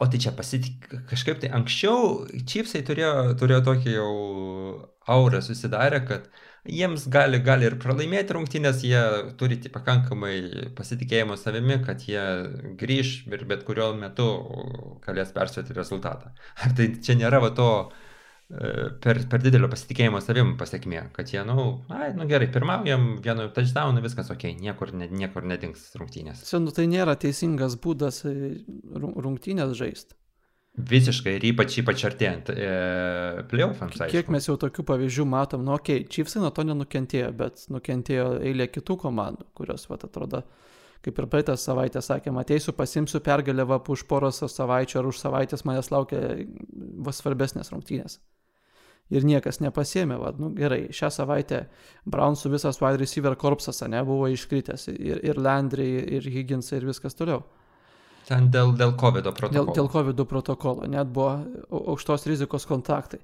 O tai čia pasitik... kažkaip tai anksčiau čipsai turėjo, turėjo tokį jau aurą susidarę, kad jiems gali, gali ir pralaimėti rungtynės, jie turi pakankamai pasitikėjimo savimi, kad jie grįž ir bet kuriuo metu galės persvėti rezultatą. Ar tai čia nėra va to e, per, per didelio pasitikėjimo savim pasiekmė, kad jie, nu, ai, nu gerai, pirmaujam vienu touchdownu, viskas ok, niekur, ne, niekur nedings rungtynės. Čia, nu, tai nėra teisingas būdas e, ru- rungtynės žaisti. Visiškai ir ypač, ypač artėjant e, playoffams. Kiek mes jau tokių pavyzdžių matom, nu, okei, okay, Chiefsai nuo to nenukentėjo, bet nukentėjo eilė kitų komandų, kurios, va, atrodo, kaip ir praeitą savaitę sakėm, ateisiu, pasimsiu pergalę va už poros savaičių ar už savaitės manęs laukia va svarbesnės rungtynės. Ir niekas nepasėmė, va, nu gerai, šią savaitę Brownsų visas wide receiver korpsas, ne, buvo iškritęs ir, ir Landry, ir Higgins, ir viskas toliau. Ten dėl, dėl COVID Dėl, protokolo. dėl COVID protokolo, net buvo au- aukštos rizikos kontaktai.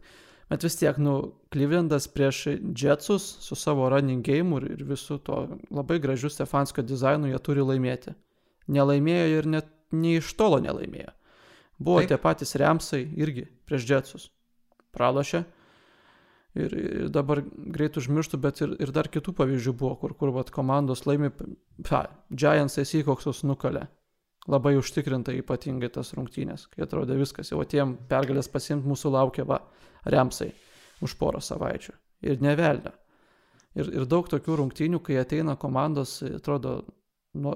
Bet vis tiek, nu, Clevelandas prieš Jetsus su savo running game ir, ir visų to labai gražiu Stefanskio dizainu jie turi laimėti. Nelaimėjo ir net nei iš tolo nelaimėjo. Buvo. Taip. tie patys Remsai irgi prieš Jetsus. Pralošė. Ir, ir dabar greit užmirštų, bet ir, ir dar kitų pavyzdžių buvo, kur, kur vat, komandos laimi, pa, Giantsai Seahawksus nukalė. Labai užtikrintai ypatingai tas rungtynės, kai atrodė viskas, jau atėjom pergalės pasimti, mūsų laukia va, Remsai už porą savaičių. Ir nevelnio. Ir, ir daug tokių rungtynių, kai ateina komandos, atrodo, nu,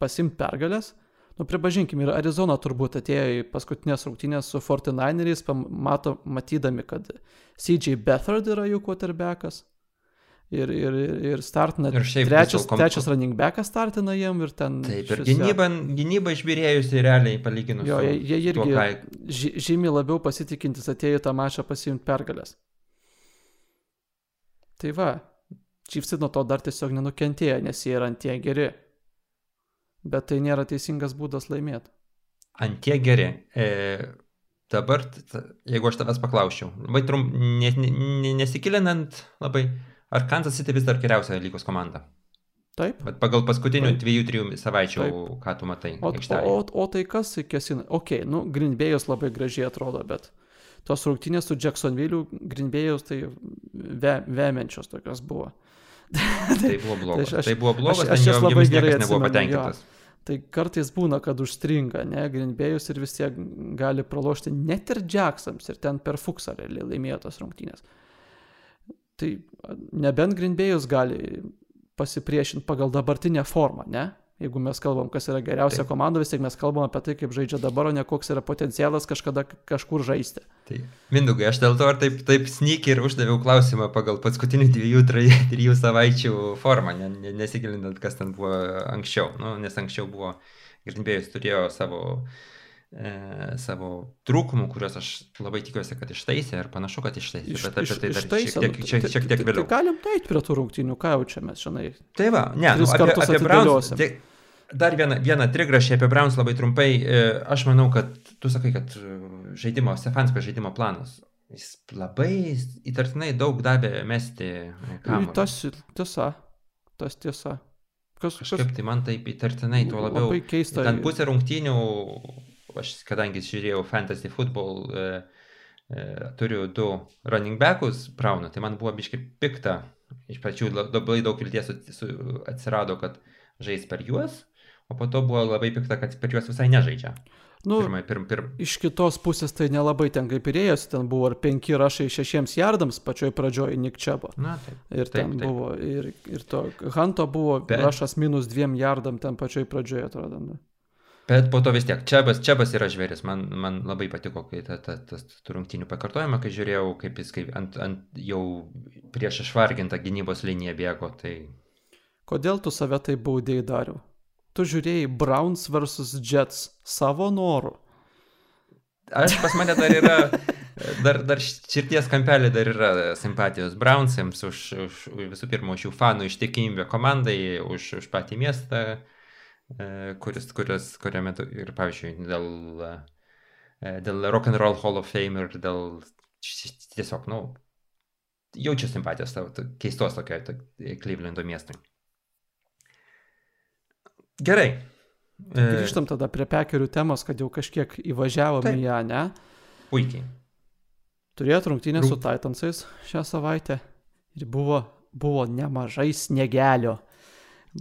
pasimti pergalės. Nu, pripažinkim, ir Arizona turbūt atėjo į paskutinės rungtynės su 49eriais, pamato, matydami, kad CJ Bethard yra jų quarterbackas. Ir, ir, ir, startina Ir šiaip trečias, kom- trečias running backas startina jiem ir ten... Taip, ir išvis, gynyba, gynyba išbirėjusi realiai palyginus. Jo, jie, jie tuo, irgi ką- ži, žymiai labiau pasitikintis atėjo tą mačą pasiimti pergalės. Tai va, Chiefsai nuo to dar tiesiog nenukentėjo, nes jie yra ant tie geri. Bet tai nėra teisingas būdas laimėti. ant tiek geri. E, dabar, jeigu aš tavęs paklausčiau, labai trum, ne, ne, ne, nesigilinant labai, ar Kansas City vis dar geriausia lygos komanda? Taip? Bet pagal paskutinių Taip. dviejų, trijų savaičių, Taip. ką tu matai. O, o, o, o tai kas kesina? Ok, nu, Greenbėjus labai gražiai atrodo, bet tos rungtynės su Jacksonville, Greenbėjus tai ve, vemenčios tokios buvo. Tai buvo blogas. aš- tai buvo blogas, aš- aš jo- labai gerai nebuvo atsimenu, jo. Tai kartais būna, kad užstringa, ne, Greenbėjus ir vis tiek gali pralošti net ir Jacksams ir ten per Fuksą realiai laimėjo tos rungtynės. Tai nebent Greenbėjus gali pasipriešinti pagal dabartinę formą, ne? Jeigu mes kalbam, kas yra geriausia Taip. komanda, vis tiek mes kalbam apie tai, kaip žaidžia dabar, o ne koks yra potencialas kažkada kažkur žaisti. Tai, Mindugai, aš dėl to ir taip, taip snyk ir uždaviau klausimą pagal paskutinių dviejų, trijų savaičių formą, nesigilinant, kas ten buvo anksčiau. Nu, nes anksčiau buvo, Grimbėjus turėjo savo e, savo trūkumų, kuriuos aš labai tikiuosi, kad ištaisė ir panašu, kad ištaisė. Iš, bet apie tai dar ištaisė, šiek tiek, šiek, šiek tiek vėliau. Tai galim tai prie tų rungtynių, ką jau čia mes, žinai. Tai va, ne, nu, apie, apie Browns. Tai, dar vieną, vieną trigrašį apie Browns labai trumpai. E, aš manau, kad tu sakai, kad e, žaidimo, Stefansko žaidimo planas. Jis labai įtartinai daug davė mesti kamuolį. Tas tiesa, tas tiesa. Kas, Kažkaip kas... tai man taip įtartinai, tuo labiau. Labai keista. Ten pusė rungtynių aš kadangi žiūrėjau fantasy football, e, e, turiu du running backus Brauno, tai man buvo biškai pikta. Iš pradžių labai daug vilties atsirado, kad žais per juos, o po to buvo labai pikta, kad per juos visai nežaidžia. Nu, pirmai, pirm, pirm. Iš kitos pusės tai nelabai ten kaip ir ėjęs, ten buvo ar penki rašai šešiems jardams pačioj pradžioj Nikčiabo. Na, taip. Ir taip, ten taip. buvo, ir, ir to Hanto buvo Bet... rašas minus dviem jardam ten pačioj pradžioj, atrodo. Ne? Bet po to vis tiek, Čiabas, Čiabas yra žvėris, man, man labai patiko, kai tas ta, ta, ta rungtinių pakartojama, kai žiūrėjau, kaip jis kaip ant, ant jau prieš išvargintą gynybos liniją bėgo. Tai... Kodėl tu save tai baudėjai dariau? Tu žiūrėjai Browns vs. Jets savo noru. Aš pas mane dar yra, dar, dar širties kampelį dar yra simpatijos Brownsams už, už, už visų pirma, už jų fanų ištikimybę komandai, už, už patį miestą E, kuris, kuris, kuriame ir, pavyzdžiui, dėl, e, dėl Rock and Roll Hall of Fame ir dėl tiesiog, nu, jaučiu simpatijos tavo, keistos tokio Clevelando miestui. Gerai. E, Grįžtam tada prie pekerių temos, kad jau kažkiek įvažiavome į ją, ne? Puikiai. Turėjot rungtynę Rung... su Titansais šią savaitę ir buvo, buvo nemažai sniegelio.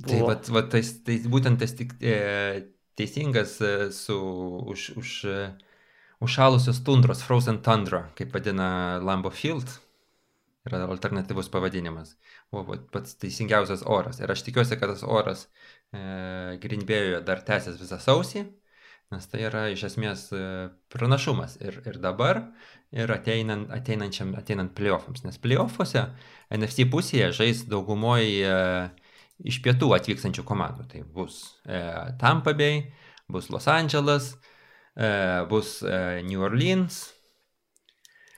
Tai, vat, vat, tai, tai būtent tas tik, e, teisingas e, su už, už, e, užšalusios tundros, Frozen Tundra, kaip vadina Lambo Field, yra alternatyvus pavadinimas, buvo pats teisingiausias oras. Ir aš tikiuosi, kad tas oras e, Greenbėjoje dar tęsis visą sausį, nes tai yra iš esmės e, pranašumas ir, ir dabar, ir ateinant, ateinančiam, ateinant playoffams. Nes playoffuose NFC pusėje žais daugumoje iš pietų atvykstančių komandų. Tai bus e, Tampa Bay, bus Los Angeles, e, bus e, New Orleans.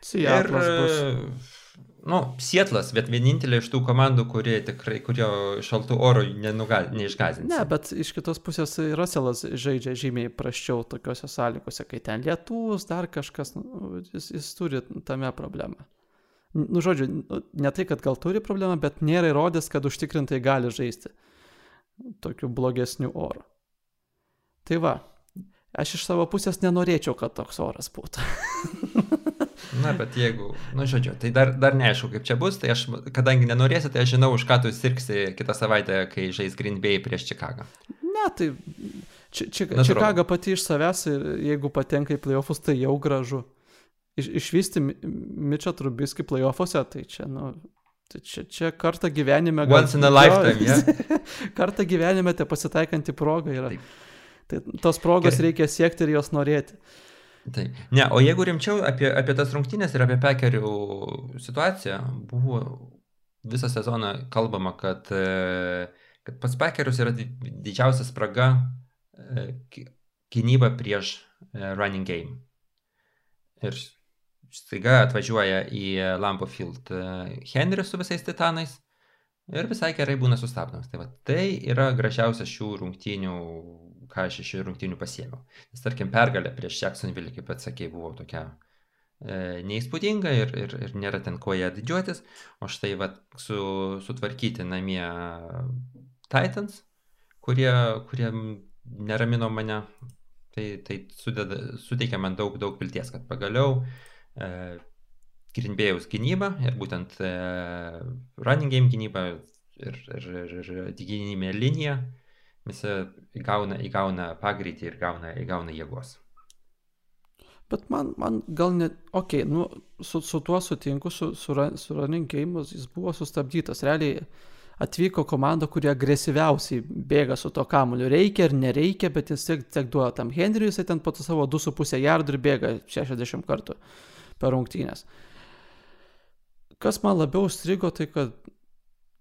Seattle'as ir, bus. Nu, Sietlas, bet vienintelė iš tų komandų, kurie tikrai, kurio šaltų oro neišgazins. Ne, bet iš kitos pusės Russellas žaidžia žymiai praščiau tokiuose sąlygose, kai ten lietus, dar kažkas, nu, jis, jis turi tame problemą nu, žodžiu, nu, ne tai, kad gal turi problemą, bet nėra įrodęs, kad užtikrintai gali žaisti tokiu blogesniu oru. Tai va, aš iš savo pusės nenorėčiau, kad toks oras būtų. Na, bet jeigu, nu, žodžiu, tai dar, dar neaišku, kaip čia bus, tai aš, kadangi nenorėsi, tai aš žinau, už ką tu sirksi kitą savaitę, kai žais Green Bay prieš Čikagą. Ne, tai Či, či, Čikaga pati iš savęs ir jeigu patenka į playoffus, tai jau gražu iš, išvysti Mičą Trubiskį playoffuose, tai čia, nu, tai čia, čia kartą gyvenime... Gal, Once in a lifetime, yeah. kartą gyvenime te pasitaikanti proga yra. Taip. Tai tos progos Gerai. reikia siekti ir jos norėti. Tai. Ne, o jeigu rimčiau apie, apie tas rungtynės ir apie pekerių situaciją, buvo visą sezoną kalbama, kad, e, kad pas pekerius yra didžiausia spraga e, gynyba prieš e, running game. Ir staiga atvažiuoja į Lampo Field e, Henris su visais titanais ir visai gerai būna sustabdomas. Tai, va, tai yra gražiausias šių rungtynių, ką aš iš šių rungtynių pasėmiau. Nes tarkim pergalė prieš Jacksonville, kaip pats sakėjai, buvo tokia e, neįspūdinga ir, ir, ir nėra ten ko ją didžiuotis, o štai va, su, sutvarkyti namie Titans, kurie, kurie neramino mane, tai, tai sudeda, suteikia man daug, daug vilties, kad pagaliau E, Greenbėjaus gynyba ir būtent running game gynyba ir, ir, ir, ir gynybinė linija visi įgauna, įgauna pagreitį ir įgauna, įgauna jėgos. Bet man, man gal net, okei, okay, nu, su, su tuo sutinku, su, su, su running game jis buvo sustabdytas. Realiai atvyko komanda, kurie agresyviausiai bėga su to kamuliu. Reikia ar nereikia, bet jis tiek, tiek duoda tam Henriui, jisai ten po to savo 2,5 jardų ir bėga 60 kartų per rungtynės. Kas man labiau strigo, tai kad,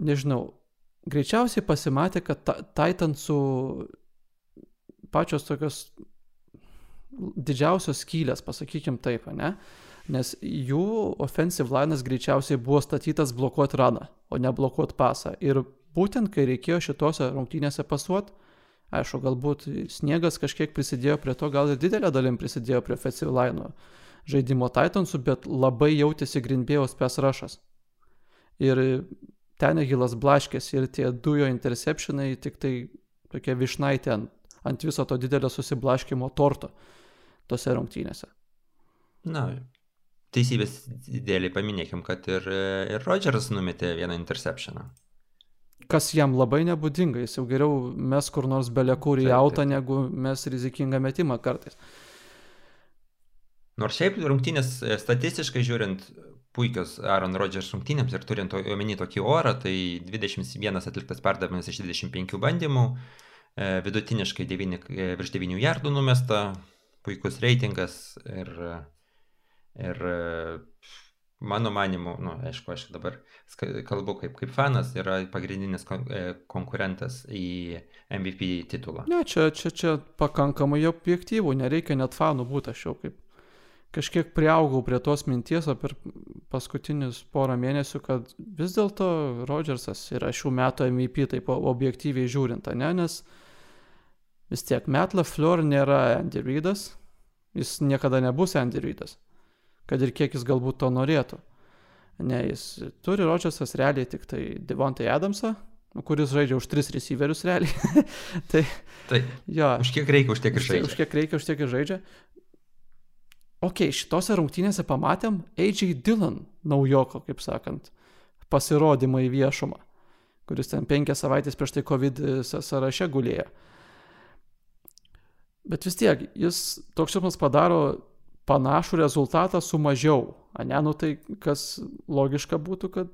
nežinau, greičiausiai pasimatė, kad Titansų pačios tokios didžiausios skylės, pasakykim taip, ne? Nes jų offensive linas greičiausiai buvo statytas blokuoti raną, o ne blokuoti pasą. Ir būtent kai reikėjo šitose rungtynėse pasuoti, aišku, galbūt sniegas kažkiek prisidėjo prie to, gal ir didelė dalim prisidėjo prie offensive lino žaidimo Titansų, bet labai jautėsi Grindbėjaus pes rašas. Ir Tenegilas blaškėsi ir tie dujo interceptionai tik tai tokia višnaitė ant, ant viso to didelio susiblaškimo torto tose rungtynėse. Na, teisybės dėliai paminėkim, kad ir, ir Rodgeras numetė vieną interceptioną. Kas jam labai nebūdinga, jis jau geriau mes kur nors belekur į autą, negu mes rizikingą metimą kartais. Nors šiaip rungtynės statistiškai žiūrint, puikios Aaron Rodgers rungtynėms ir turint omeny tokį orą, tai 21 atliktas perdavimas iš 25 bandymų, e, vidutiniškai 9, e, virš 9 jardų numesta, puikus reitingas ir, ir mano manimu, nu, aišku, aš dabar kalbu kaip, kaip fanas, yra pagrindinis e, konkurentas į MVP titulą. Ne, čia, čia, čia pakankamai objektyvų, nereikia net fanų būti, aš jau kaip kažkiek prieaugau prie tos minties, per paskutinius porą mėnesių, kad vis dėlto Rodžersas yra šių metų MVP, taip objektyviai žiūrint, ne, nes vis tiek Met LaFleur nėra Andy Reidas, jis niekada nebus Andy Reidas, kad ir kiek jis galbūt to norėtų. Ne, jis turi Rodžersas realiai tik tai Devontai Adamsą, kuris žaidžia už tris receiverius realiai. tai, tai jo, už kiek reikia, už tiek ir žaidžia. Už kiek reikia, už tiek ir žaidžia ok, šitose rungtynėse pamatėm A.J. Dillon naujoko, kaip sakant, pasirodymą į viešumą, kuris ten penkias savaitės prieš tai COVID sąraše gulėjo. Bet vis tiek, jis toks jausmas padaro panašų rezultatą su mažiau. Ne, nu tai kas logiška būtų, kad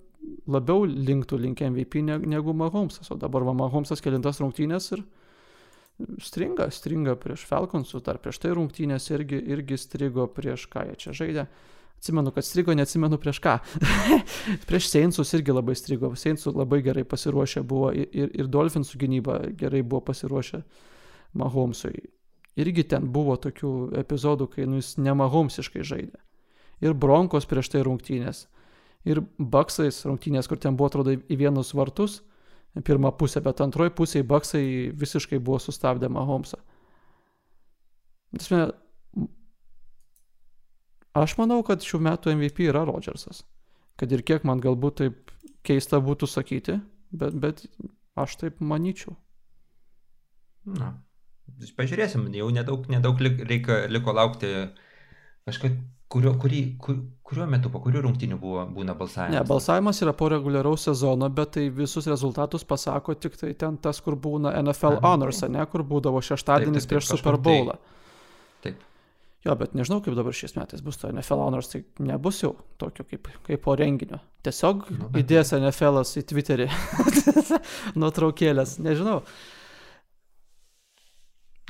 labiau linktų link MVP negu Mahomesas. O dabar Mahomesas kelintas rungtynės ir stringa, stringa prieš Falconsus, dar prieš tai rungtynės irgi, irgi strigo prieš ką jie čia žaidė. Atsimenu, kad strigo, neatsimenu prieš ką. prieš Seinsus irgi labai strigo. Seinsus labai gerai pasiruošę buvo ir, ir, Dolphinsų gynyba gerai buvo pasiruošę Mahomesui. Irgi ten buvo tokių epizodų, kai nu, jis nemahomsiškai žaidė. Ir Bronkos prieš tai rungtynės. Ir Baksais rungtynės, kur ten buvo, atrodo, į vienus vartus pirmą pusę, bet antroji pusė Baksai visiškai buvo sustabdę Mahomesą. Aš manau, kad šių metų MVP yra Rodžersas. Kad ir kiek man galbūt taip keista būtų sakyti, bet, bet aš taip manyčiau. Na, pažiūrėsim, jau nedaug, nedaug lik, reikia, liko laukti kažkaip Kurio, kurį, kur, kuriuo metu, po kurių rungtinių buvo, būna balsavimas? Ne, balsavimas yra po reguliaraus sezono, bet tai visus rezultatus pasako tik tai ten tas, kur būna NFL Aha, Honors, ne, kur būdavo šeštadienis taip, taip, taip, prieš Super Bowlą. Tai, taip. Jo, bet nežinau, kaip dabar šiais metais bus to NFL Honors, tai nebus jau tokio kaip, kaip po renginio. Tiesiog nu, įdės NFL'as į Twitterį nuotraukėlės, nežinau.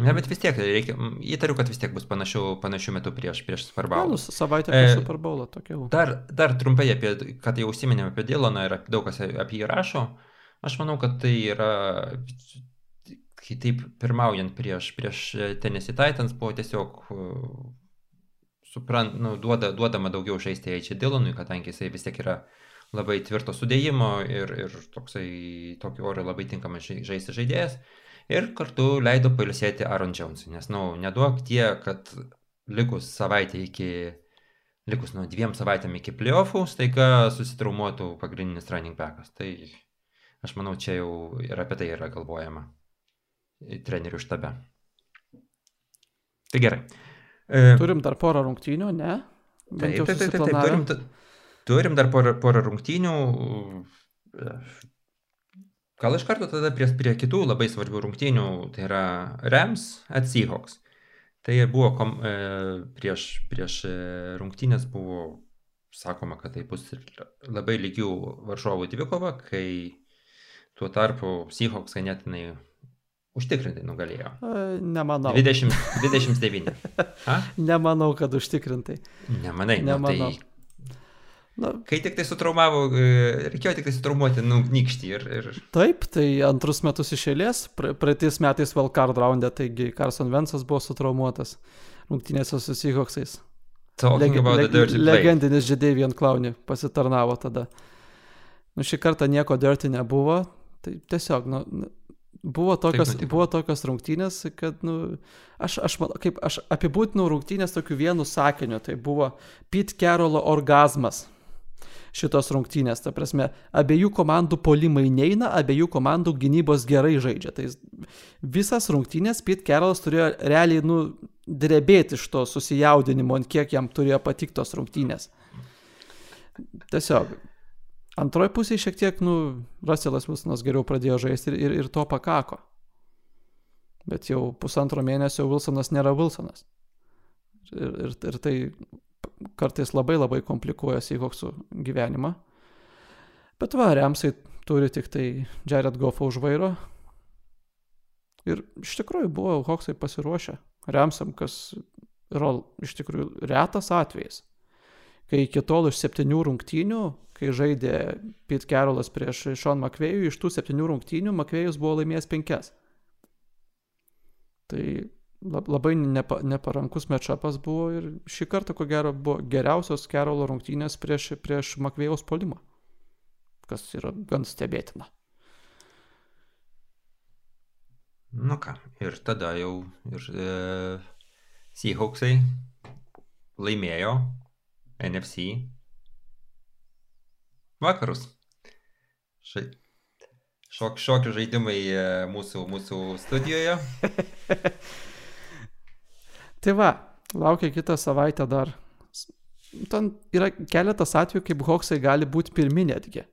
Ne, bet vis tiek, reikia, įtariu, kad vis tiek bus panašių, panašių metų prieš, prieš Super Bowl. Nu, savaitę prieš e, Super Bowl tokia. Dar, dar trumpai apie, kad jau užsiminėm apie Dylaną ir daug kas apie jį rašo. Aš manau, kad tai yra, kai taip pirmaujant prieš, prieš Tennessee Titans, buvo tiesiog suprant, nu, duoda, duodama daugiau žaisti H. Dylanui, kadangi jisai vis tiek yra labai tvirto sudėjimo ir, ir toksai, tokio oro labai tinkamas žaisti žaidėjas ir kartu leido pailsėti Aaron Jonesui, nes, na, nu, neduok tie, kad likus savaitę iki, likus, nu, dviem savaitėm iki playoffų, staiga susitraumuotų pagrindinis running backas. Tai aš manau, čia jau ir apie tai yra galvojama trenerių štabe. Tai gerai. E, turim dar porą rungtynių, ne? Taip, taip, taip, taip, taip, turim, turim dar porą, porą rungtynių. Gal iš karto tada prie, prie kitų labai svarbių rungtynių, tai yra Rams at Seahawks. Tai buvo kom, e, prieš, prieš e, rungtynės buvo sakoma, kad tai bus labai lygių varžovų dvikova, kai Tuo tarpu Seahawks ganėtinai užtikrintai nugalėjo. E, Nemanau. 20, 29. A? Nemanau, kad užtikrintai. Nemanai, Nemanau. nu, tai Na, kai tik tai sutraumavo, e, reikėjo tik tai sutraumuoti, nu, nykštį ir, ir taip, tai antrus metus iš eilės, pra- praeitais metais Valkard raundė, taigi Carson Vensas buvo sutraumuotas rungtynėse su Seahawksais. talking Legi- about the leg- dirty play. legendinis Žydėvien Klauni pasitarnavo tada. Nu, šį kartą nieko dirty nebuvo, tai tiesiog, nu, nu, buvo tokios, buvo tokios rungtynės, kad, nu, aš, aš, kaip, aš apibūtinau rungtynės tokiu vienu sakiniu, tai buvo Pete Carrollo orgasmas šitos rungtynės, ta prasme, abiejų komandų polimai neina, abiejų komandų gynybos gerai žaidžia. Tai visas rungtynės Pete Carrollas turėjo realiai, nu, drebėti iš to susijaudinimo, ant kiek jam turėjo patiktos rungtynės. Tiesiog. Antroji pusė šiek tiek, nu, Russellas Wilsonas geriau pradėjo žaisti ir, ir, ir to pakako. Bet jau pusantro mėnesio Wilsonas nėra Wilsonas. Ir, ir, ir tai kartais labai labai komplikuoja Seahawksų gyvenimą. Bet va, Remsai turi tik tai Jared Goffą už vairo. Ir iš tikrųjų buvo Hawksai pasiruošę. Remsam, kas yra iš tikrųjų retas atvejis. Kai iki tol iš septynių rungtynių, kai žaidė Pete Carrollas prieš Sean McVėjų, iš tų septynių rungtynių McVėjus buvo laimėjęs penkias. Tai labai nepa, neparankus matchupas buvo ir šį kartą, ko gero, buvo geriausios Carrollo rungtynės prieš, prieš McVėjaus polimą. Kas yra gan stebėtina. Nu ką, ir tada jau ir e, Seahawksai laimėjo NFC vakarus. Šai, šok, šokių žaidimai e, mūsų, mūsų studijoje. Tai va, laukia kitą savaitę dar. Ten yra keletas atvejų, kaip Hawksai gali būti pirmi netgi.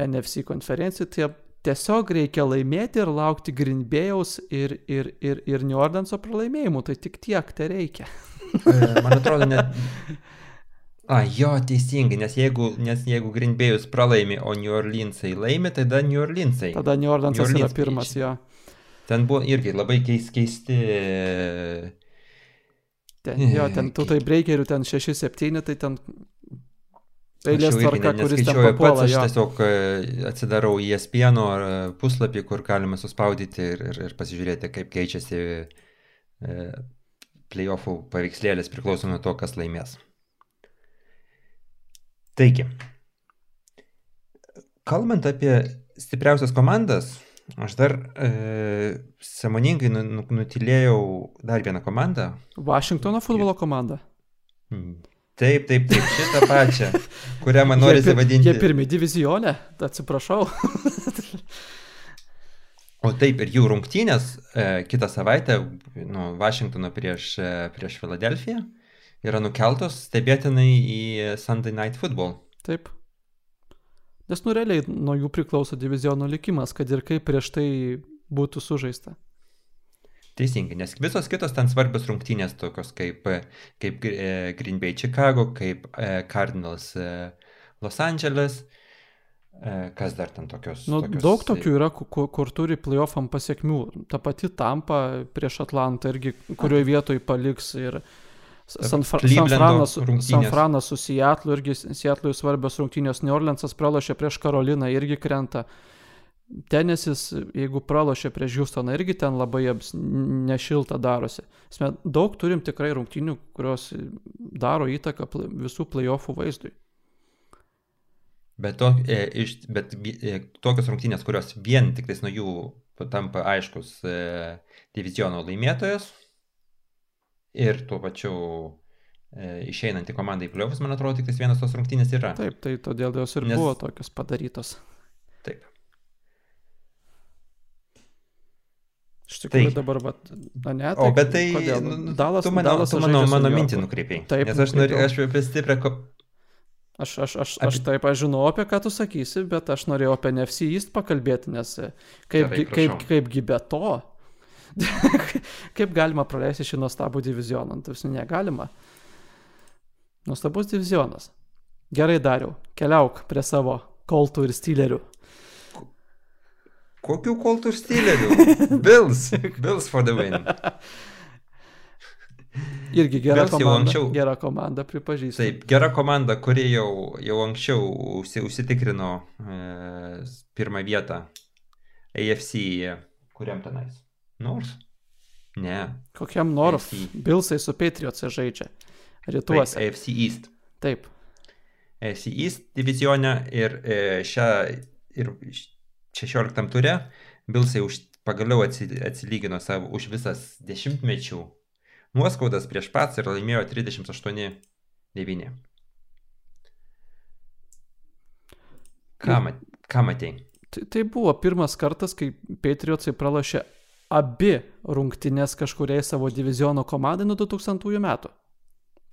NFC konferencijų, tai tiesiog reikia laimėti ir laukti Greenbėjaus ir, ir, ir, ir New Orleanso pralaimėjimų. Tai tik tiek tai reikia. E, Man atrodo, net. A, jo, teisingai, nes jeigu, nes jeigu Green Bay'us pralaimi, o New Orleansai laimi, tada New Orleansai. Tada New Orleansas New yra Orleans pirmas, keičia. jo. Ten buvo irgi labai keis, keisti. Ten, jo, ten tų tai breakerių ten 6-7, tai ten eilės tvarka, kuris ten neskaičiuoju pats, papuola. aš Jo. tiesiog e, atsidarau ESPN e, puslapį, kur galima suspaudyti ir, ir, ir pasižiūrėti, kaip keičiasi e, playoffų paveikslėlis priklauso nuo to, kas laimės. Taigi, kalbant apie stipriausias komandas, aš dar e, samoningai nu, nu, nutilėjau dar vieną komandą. Vašingtono futbolo komanda. Mm. Taip, taip, taip, šitą pačią, kurią man pir- vadinti. Jie pirmi divizionė, atsiprašau. O taip, ir jų rungtynės e, kitą savaitę, nu, Vašingtono prieš, e, prieš Filadelfiją, yra nukeltos stebėtinai į Sunday Night Football. Taip. Nes nu realiai nuo jų priklauso diviziono likimas, kad ir kaip prieš tai būtų sužaista. Teisingai, nes visos kitos ten svarbios rungtynės, tokios kaip, kaip e, Green Bay Chicago, kaip e, Cardinals e, Los Angeles, kas dar ten tokios. Nu, tokios daug tokių yra, kur, kur, turi playoffam pasiekmių. Ta pati Tampa prieš Atlantą irgi, kurioje vietoje paliks ir San, San, Franas. San Franas su Seattle irgi Seattle svarbios rungtynės. New Orleansas pralošė prieš Karoliną irgi krenta. Tenesis, jeigu pralošė prieš Houstoną, irgi ten labai nešilta darosi. Sme, daug turim tikrai rungtynių, kurios daro įtaką visų playoffų vaizdui. Bet, to, e, iš, bet e, tokios rungtynės, kurios vien tik tais nuo jų tampa aiškus e, diviziono laimėtojas ir tuo pačiu e, išeinanti komanda į pliovus, man atrodo, tik tais vienas tos rungtynės yra. Taip, tai todėl jos ir Nes- buvo tokios padarytos. Taip. Iš tikrųjų Tai- dabar, va, na ne, O bet tai, kodėl? nu, nu, Dalas, tu mano, Dalasas tu su mano mintį nukreipiai. Taip, Nes aš, noriu, nukreipiau. aš apie stiprią... Ko... Aš, aš, aš, aš taip, aš žinau, apie ką tu sakysi, bet aš norėjau apie NFC East pakalbėti, nes e, kaip, kaip, kaip, kaipgi be to, kaip galima praleisti šį nuostabų divizioną, nu, tarsi negalima. Nuostabus divizionas. Gerai dariau, keliauk prie savo koltų ir stylerių. Kokių koltų stilių? Bills. Bills for the win. Irgi gera Bills komanda. anksčiau- Gera komanda, pripažįstu. Taip, gera komanda, kuri jau, jau anksčiau užsi, užsitikrino e, pirmą vietą AFC. Kuriam tenais? Nors? Ne. Kokiam nors. Bilsai su Patriots žaidžia. Taip, Rytuose. AFC East. Taip. AFC East divisione ir e, šią ir 16 ture Bilsai už, pagaliau atsi- atsilygino savo už visas dešimtmečių nuoskaudas prieš pats ir laimėjo 38-9. Ką, mat, ką matei? Tai, tai buvo pirmas kartas, kai Patriotsai pralašė abi rungtynės kažkuriai savo diviziono komandai nuo 2000 metų.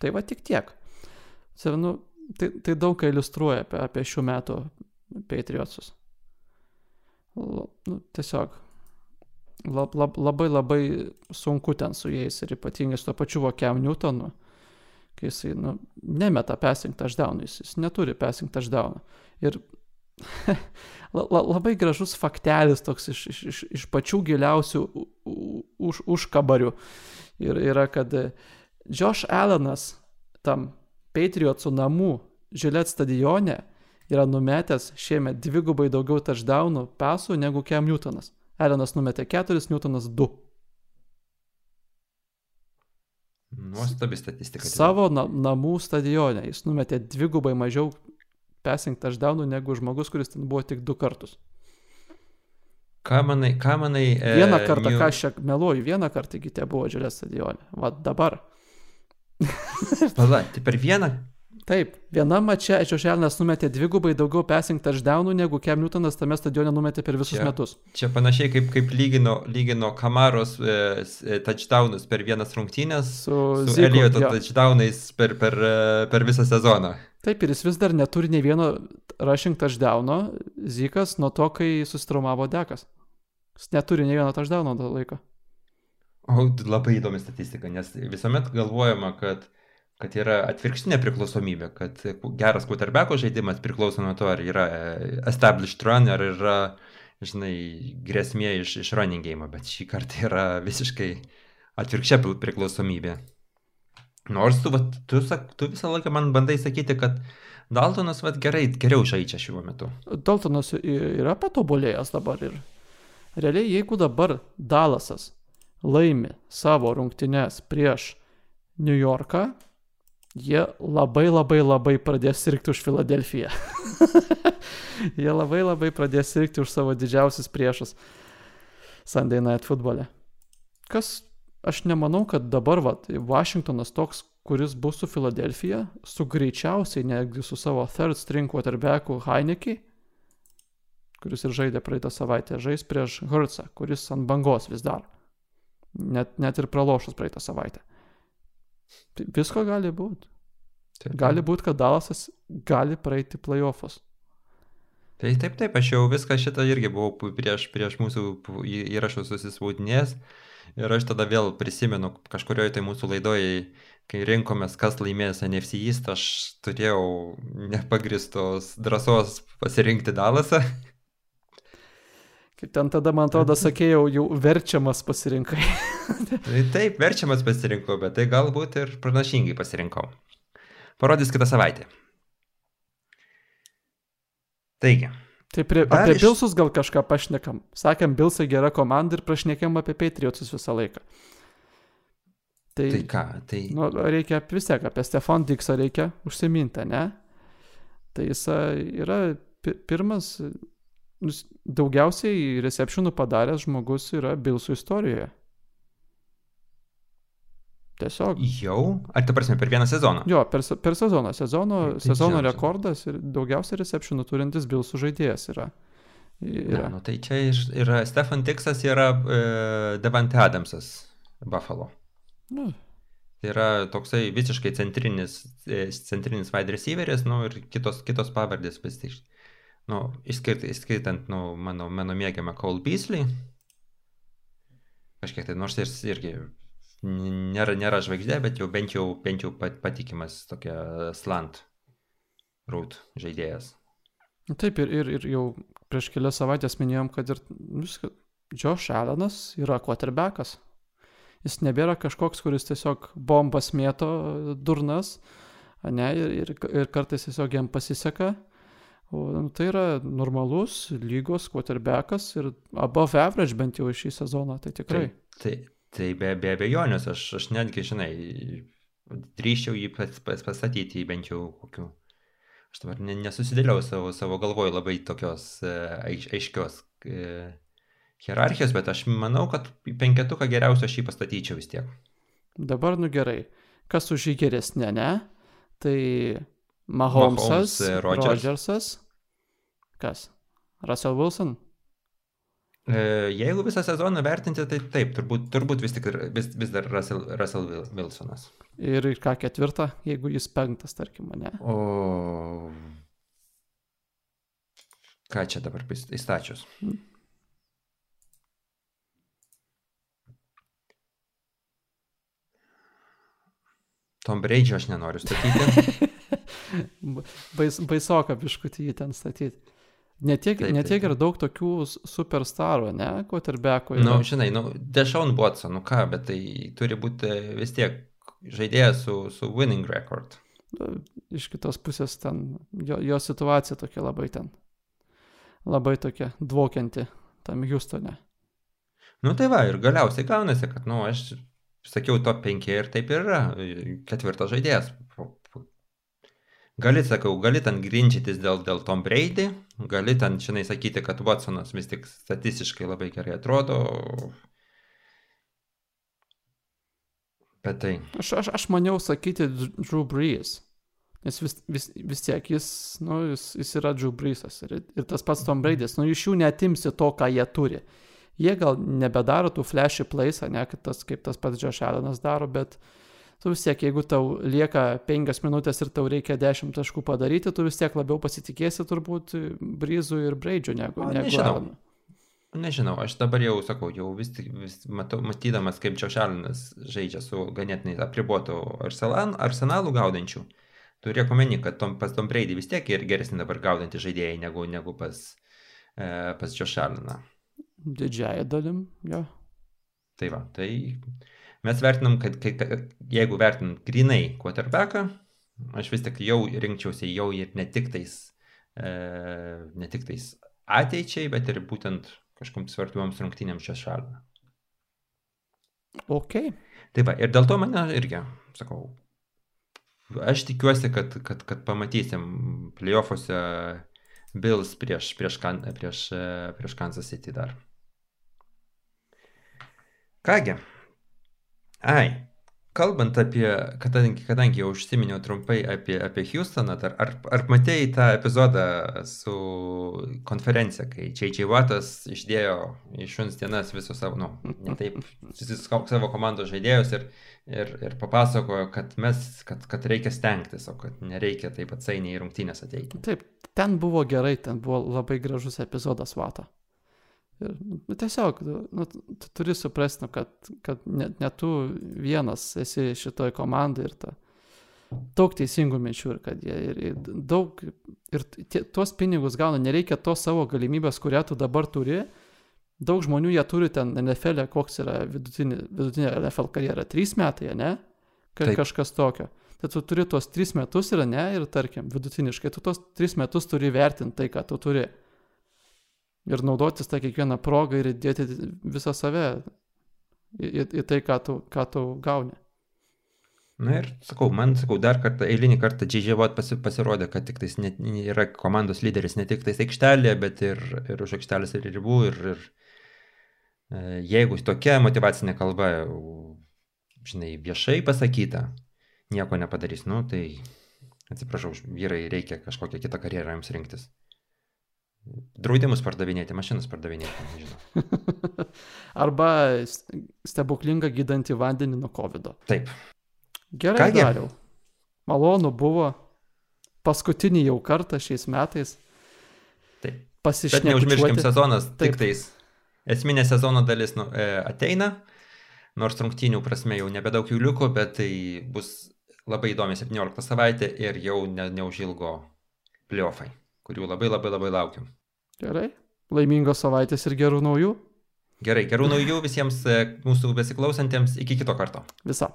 Tai va tik tiek. Nu, tai, tai daug ką iliustruoja apie, apie šių metų Patriotsus. Nu, tiesiog lab, lab, labai labai sunku ten su jais ir ypatingai su to pačiu Vokiam Newtonu, kai jisai nu, nemeta passing touchdown, jis, jis neturi passing touchdown. Ir labai gražus faktelis toks iš, iš, iš, pačių giliausių už, užkabarių. Ir yra, kad Josh Allenas tam Patriotsų namų Žilet stadione yra numetęs šiemet dvigubai daugiau touchdownų pasų negu Cam Newtonas. Allenas numetė 4, Newtonas 2. Nuostabi statistika. Savo na, namų stadione jis numetė dvigubai mažiau passing touchdownų negu žmogus, kuris ten buvo tik du kartus. Ką manai, ką manai? E, Vieną kartą, New- ką aš čia meluoju, vieną kartą iki te buvo Žilet stadione. Va dabar. Pala, tai per vieną Taip, vienam mače Ečiošelnas numetė dvigubai daugiau passing touchdownų negu Cam Newtonas tame stadione numetė per visus Čia- metus. Čia panašiai kaip, kaip lygino, lygino Kamaros e, e, touchdownus per vienas rungtynės Su, su Elioto touchdownais per, per, e, per visą sezoną. Taip, ir jis vis dar neturi nei vieno rushing touchdowno, Zikas nuo to, kai susitraumavo dekas. Jis neturi nei vieno touchdowno to laiko. O labai įdomi statistika, nes visuomet galvojama, kad, kad yra atvirkštinė priklausomybė, kad geras quarterbacko žaidimas priklauso nuo to, ar yra e, established run, ar yra, žinai, grėsmė iš, iš running game, bet šį kartą yra visiškai atvirkščia pri- priklausomybė. Nors tu, vat, tu, sak, tu visą laiką man bandai sakyti, kad Daltonas vat, gerai, geriau žaidžia šiuo metu. Daltonas yra patobulėjęs dabar ir realiai, jeigu dabar Dalasas laimi savo rungtynes prieš New Yorką, jie labai labai labai pradės sirgti už Filadelfiją. jie labai labai pradės sirgti už savo didžiausius priešus Sunday Night futbole. Kas, aš nemanau, kad dabar vat, Washingtonas toks, kuris bus su Filadelfija, su greičiausiai netgi su savo third string quarterbacku Heineke, kuris ir žaidė praeitą savaitę, žais prieš Hurtsą, kuris ant bangos vis dar. Net, net ir pralošus praeitą savaitę. Tai Visko gali būti. Gali būti, kad Dalasas gali praeiti playoffus. Tai taip, taip, aš jau viską šitą irgi buvau prieš, prieš mūsų įrašus susispaudinės. Ir aš tada vėl prisimenu kažkurioje tai mūsų laidoje, kai rinkomės, kas laimės NFC East, aš turėjau nepagristos drąsos pasirinkti Dalasą. Kaip ten tada, man atrodo, sakėjau, jau verčiamas pasirinkai. Tai taip, verčiamas pasirinkau, bet tai galbūt ir pranašingai pasirinkau. Parodys kitą savaitę. Taigi, Tai prie, Dar apie iš-. Bilsus gal kažką pašnekam. Sakėm, Bilsai gera komanda ir prašnekėm apie Patriotsus visą laiką. Tai, tai ką, tai... nu, reikia vis tiek apie Stefan Diksą reikia užsiminti, ne? Tai jis yra pi- pirmas, daugiausiai receptionų padaręs žmogus yra Bilsų istorijoje. Tiesiog. Jau? Ar tai prasme, per vieną sezoną? Jo, per, per sezoną. Sezono, Tai sezono didžiausia. rekordas ir daugiausiai receptionų turintis Bilsų žaidėjas yra. Yra. nu, tai čia yra Stefan Tiksas, yra e, Devante Adamsas Buffalo. Nu, Tai yra toksai visiškai centrinis, e, centrinis wide receiveris, nu ir kitos, kitos pavardės vis tik. Nu, išskirt, išskirtant, nu, mano, mano mėgiamą Cole Beasley. Kažkiek tai, nors jis irgi n- nėra, nėra žvaigždė, bet jau bent jau, bent jau pat- patikimas tokia slant root žaidėjas. Nu Taip ir, ir, ir jau prieš kelias savaitės minėjom, kad ir viskas, Josh Allenas yra quarterbackas. Jis nebėra kažkoks, kuris tiesiog bombas mėto durnas, ne, ir, ir, ir kartais tiesiog jam pasiseka. O nu, tai yra normalus lygos quarterbackas ir above average bent jau šį sezoną, tai tikrai. Tai, tai, tai be, be abejonės, aš, aš netgi, žinai, drįščiau jį pas, pas, pastatyti bent jau kokių. Aš dabar nesusidėliau savo, savo galvoj labai tokios aiš, aiškios hierarchijos, bet aš manau, kad penketuką geriausia aš jį pastatyčiau vis tiek. Dabar nu gerai. Kas už jį geresnė, ne? Tai Mahomesas, Mahomes, Rodgers. Rodgersas. Kas? Russell Wilson? E, Jeigu visą sezoną vertinti, tai taip, turbūt, turbūt vis, tik, vis, vis dar Russell, Russell Wil- Wilsonas. Ir ką ketvirtą, jeigu jis penktas, tarkim, ne? O. Ką čia dabar įstačius? Tom Braidžio aš nenoriu statyti. Bais, baisoka biškutį jį ten statyti. Netiek, Taip, netiek taip. ir daug tokių superstarų, ne, quarterbackų. Na, nu, žinai, nu, Dešaun Watson, nu ką, bet tai turi būti vis tiek žaidėjas su, su winning record. Iš kitos pusės ten, jo, jo situacija tokia labai ten, labai tokia dvokianti tam Houstone. Nu tai va, ir galiausiai gaunasi, kad, nu, aš sakiau top 5 ir taip ir yra. Ketvirtas žaidėjas. Gali, sakau, gali ten grinčytis dėl, dėl Tom Brady, gali ten, žinai, sakyti, kad Watsonas vis tik statistiškai labai gerai atrodo. Bet tai, Aš, aš, aš maniau sakyti Dr- Drew Brees, nes vis, vis, vis tiek jis, nu, jis, jis yra Drew Breesas ir, ir tas pats Tom Braidis, nu, iš jų netimsi to, ką jie turi. Jie gal nebedaro tų flashy plays, ne, kad tas, kaip tas pats Josh Allenas daro, bet tu vis tiek, jeigu tau lieka penkias minutės ir tau reikia dešimt taškų padaryti, tu vis tiek labiau pasitikėsi turbūt Breezų ir Braidžių negu, O, negu nežinau. Allenu. nežinau, aš dabar jau sakau, jau vis tik, matydamas, kaip Džošalinas žaidžia su ganėtinai apribotu arselan- arsenalu gaudančiu, turiu omeny, kad tom, pas Tom Brady vis tiek ir geresni dabar gaudantys žaidėjai negu, negu pas, e, pas Džošaliną. Didžiaja dalim, jo. Tai va, tai mes vertinam, kad, kad jeigu vertinam grinai quarterbacką, aš vis tik jau rinkčiausi jau ir ne tik tais, e, ne tik tais ateičiai, bet ir būtent kažkoms svarbiams rungtynėms čia šalina. Ok. Tai va, ir dėl to mane irgi, sakau, aš tikiuosi, kad, kad, kad pamatysim playoffuose Bills prieš, prieš, prieš, prieš Kansas City dar. Kągi, ai, kalbant apie, kadangi, kadangi jau užsiminiau trumpai apie, apie Houstoną, dar, ar, ar matėjai tą epizodą su konferencija, kai J.J. Wattas išdėjo iš šuns dienas visus savo, nu, ne taip, visus savo komandos žaidėjus ir, ir, ir papasakojo, kad mes, kad, kad reikia stengtis, o kad nereikia taip atsainiai į rungtynės ateiti. Taip, ten buvo gerai, ten buvo labai gražus epizodas Vato. Ir, nu, tiesiog, nu, tu tu turi suprasti, nu, kad, kad net ne tu vienas esi šitoj komandai ir ta, daug teisingų minčių ir kad jie ir, ir daug, ir tie, tuos pinigus gauna, nereikia tos savo galimybės, kurią tu dabar turi. Daug žmonių jie turi ten NFL, -e, koks yra vidutinė, vidutinė NFL karjera, trys metai, ne? Ka, Taip. kažkas tokio. Tai tu turi tuos tris metus ir ne, ir tarkim, vidutiniškai tu tuos tris metus turi vertinti tai, ką tu turi. Ir naudotis tą kiekvieną progą ir įdėti visą save į, į, į tai, ką tu, ką tu gauni. Na ir sakau, man sakau, dar kartą, eilinį kartą J.J. Watt pasi, pasirodė, kad tik tais ne, yra komandos lyderis ne tik tais aikštelėje, bet ir, ir už aikštelės ir ribų. Ir, ir e, jeigu tokia motivacinė kalba, žinai, viešai pasakyta, nieko nepadarys, nu tai atsiprašau, vyrai reikia kažkokią kitą karjerą jums rinktis. Draudimus pardavinėti, mašinas pardavinėti, nežinau. Arba stebuklingą gydantį vandenį nuo COVID. -o. Taip, Gerai, Kągi. dariau. Malonu buvo. Paskutinį jau kartą šiais metais. taip. Bet neužmirškim, sezonas Taip. tik tais esminė sezono dalis nu, e, ateina, nors rungtynių prasme jau nebedaug jų liko, bet tai bus labai įdomi 17 savaitė ir jau ne, neužilgo playoffai, kurių labai labai labai laukiu. Gerai. Laimingos savaitės ir gerų naujų. Gerai, gerų naujų visiems e, mūsų besiklausantiems. Iki kito karto. Visa.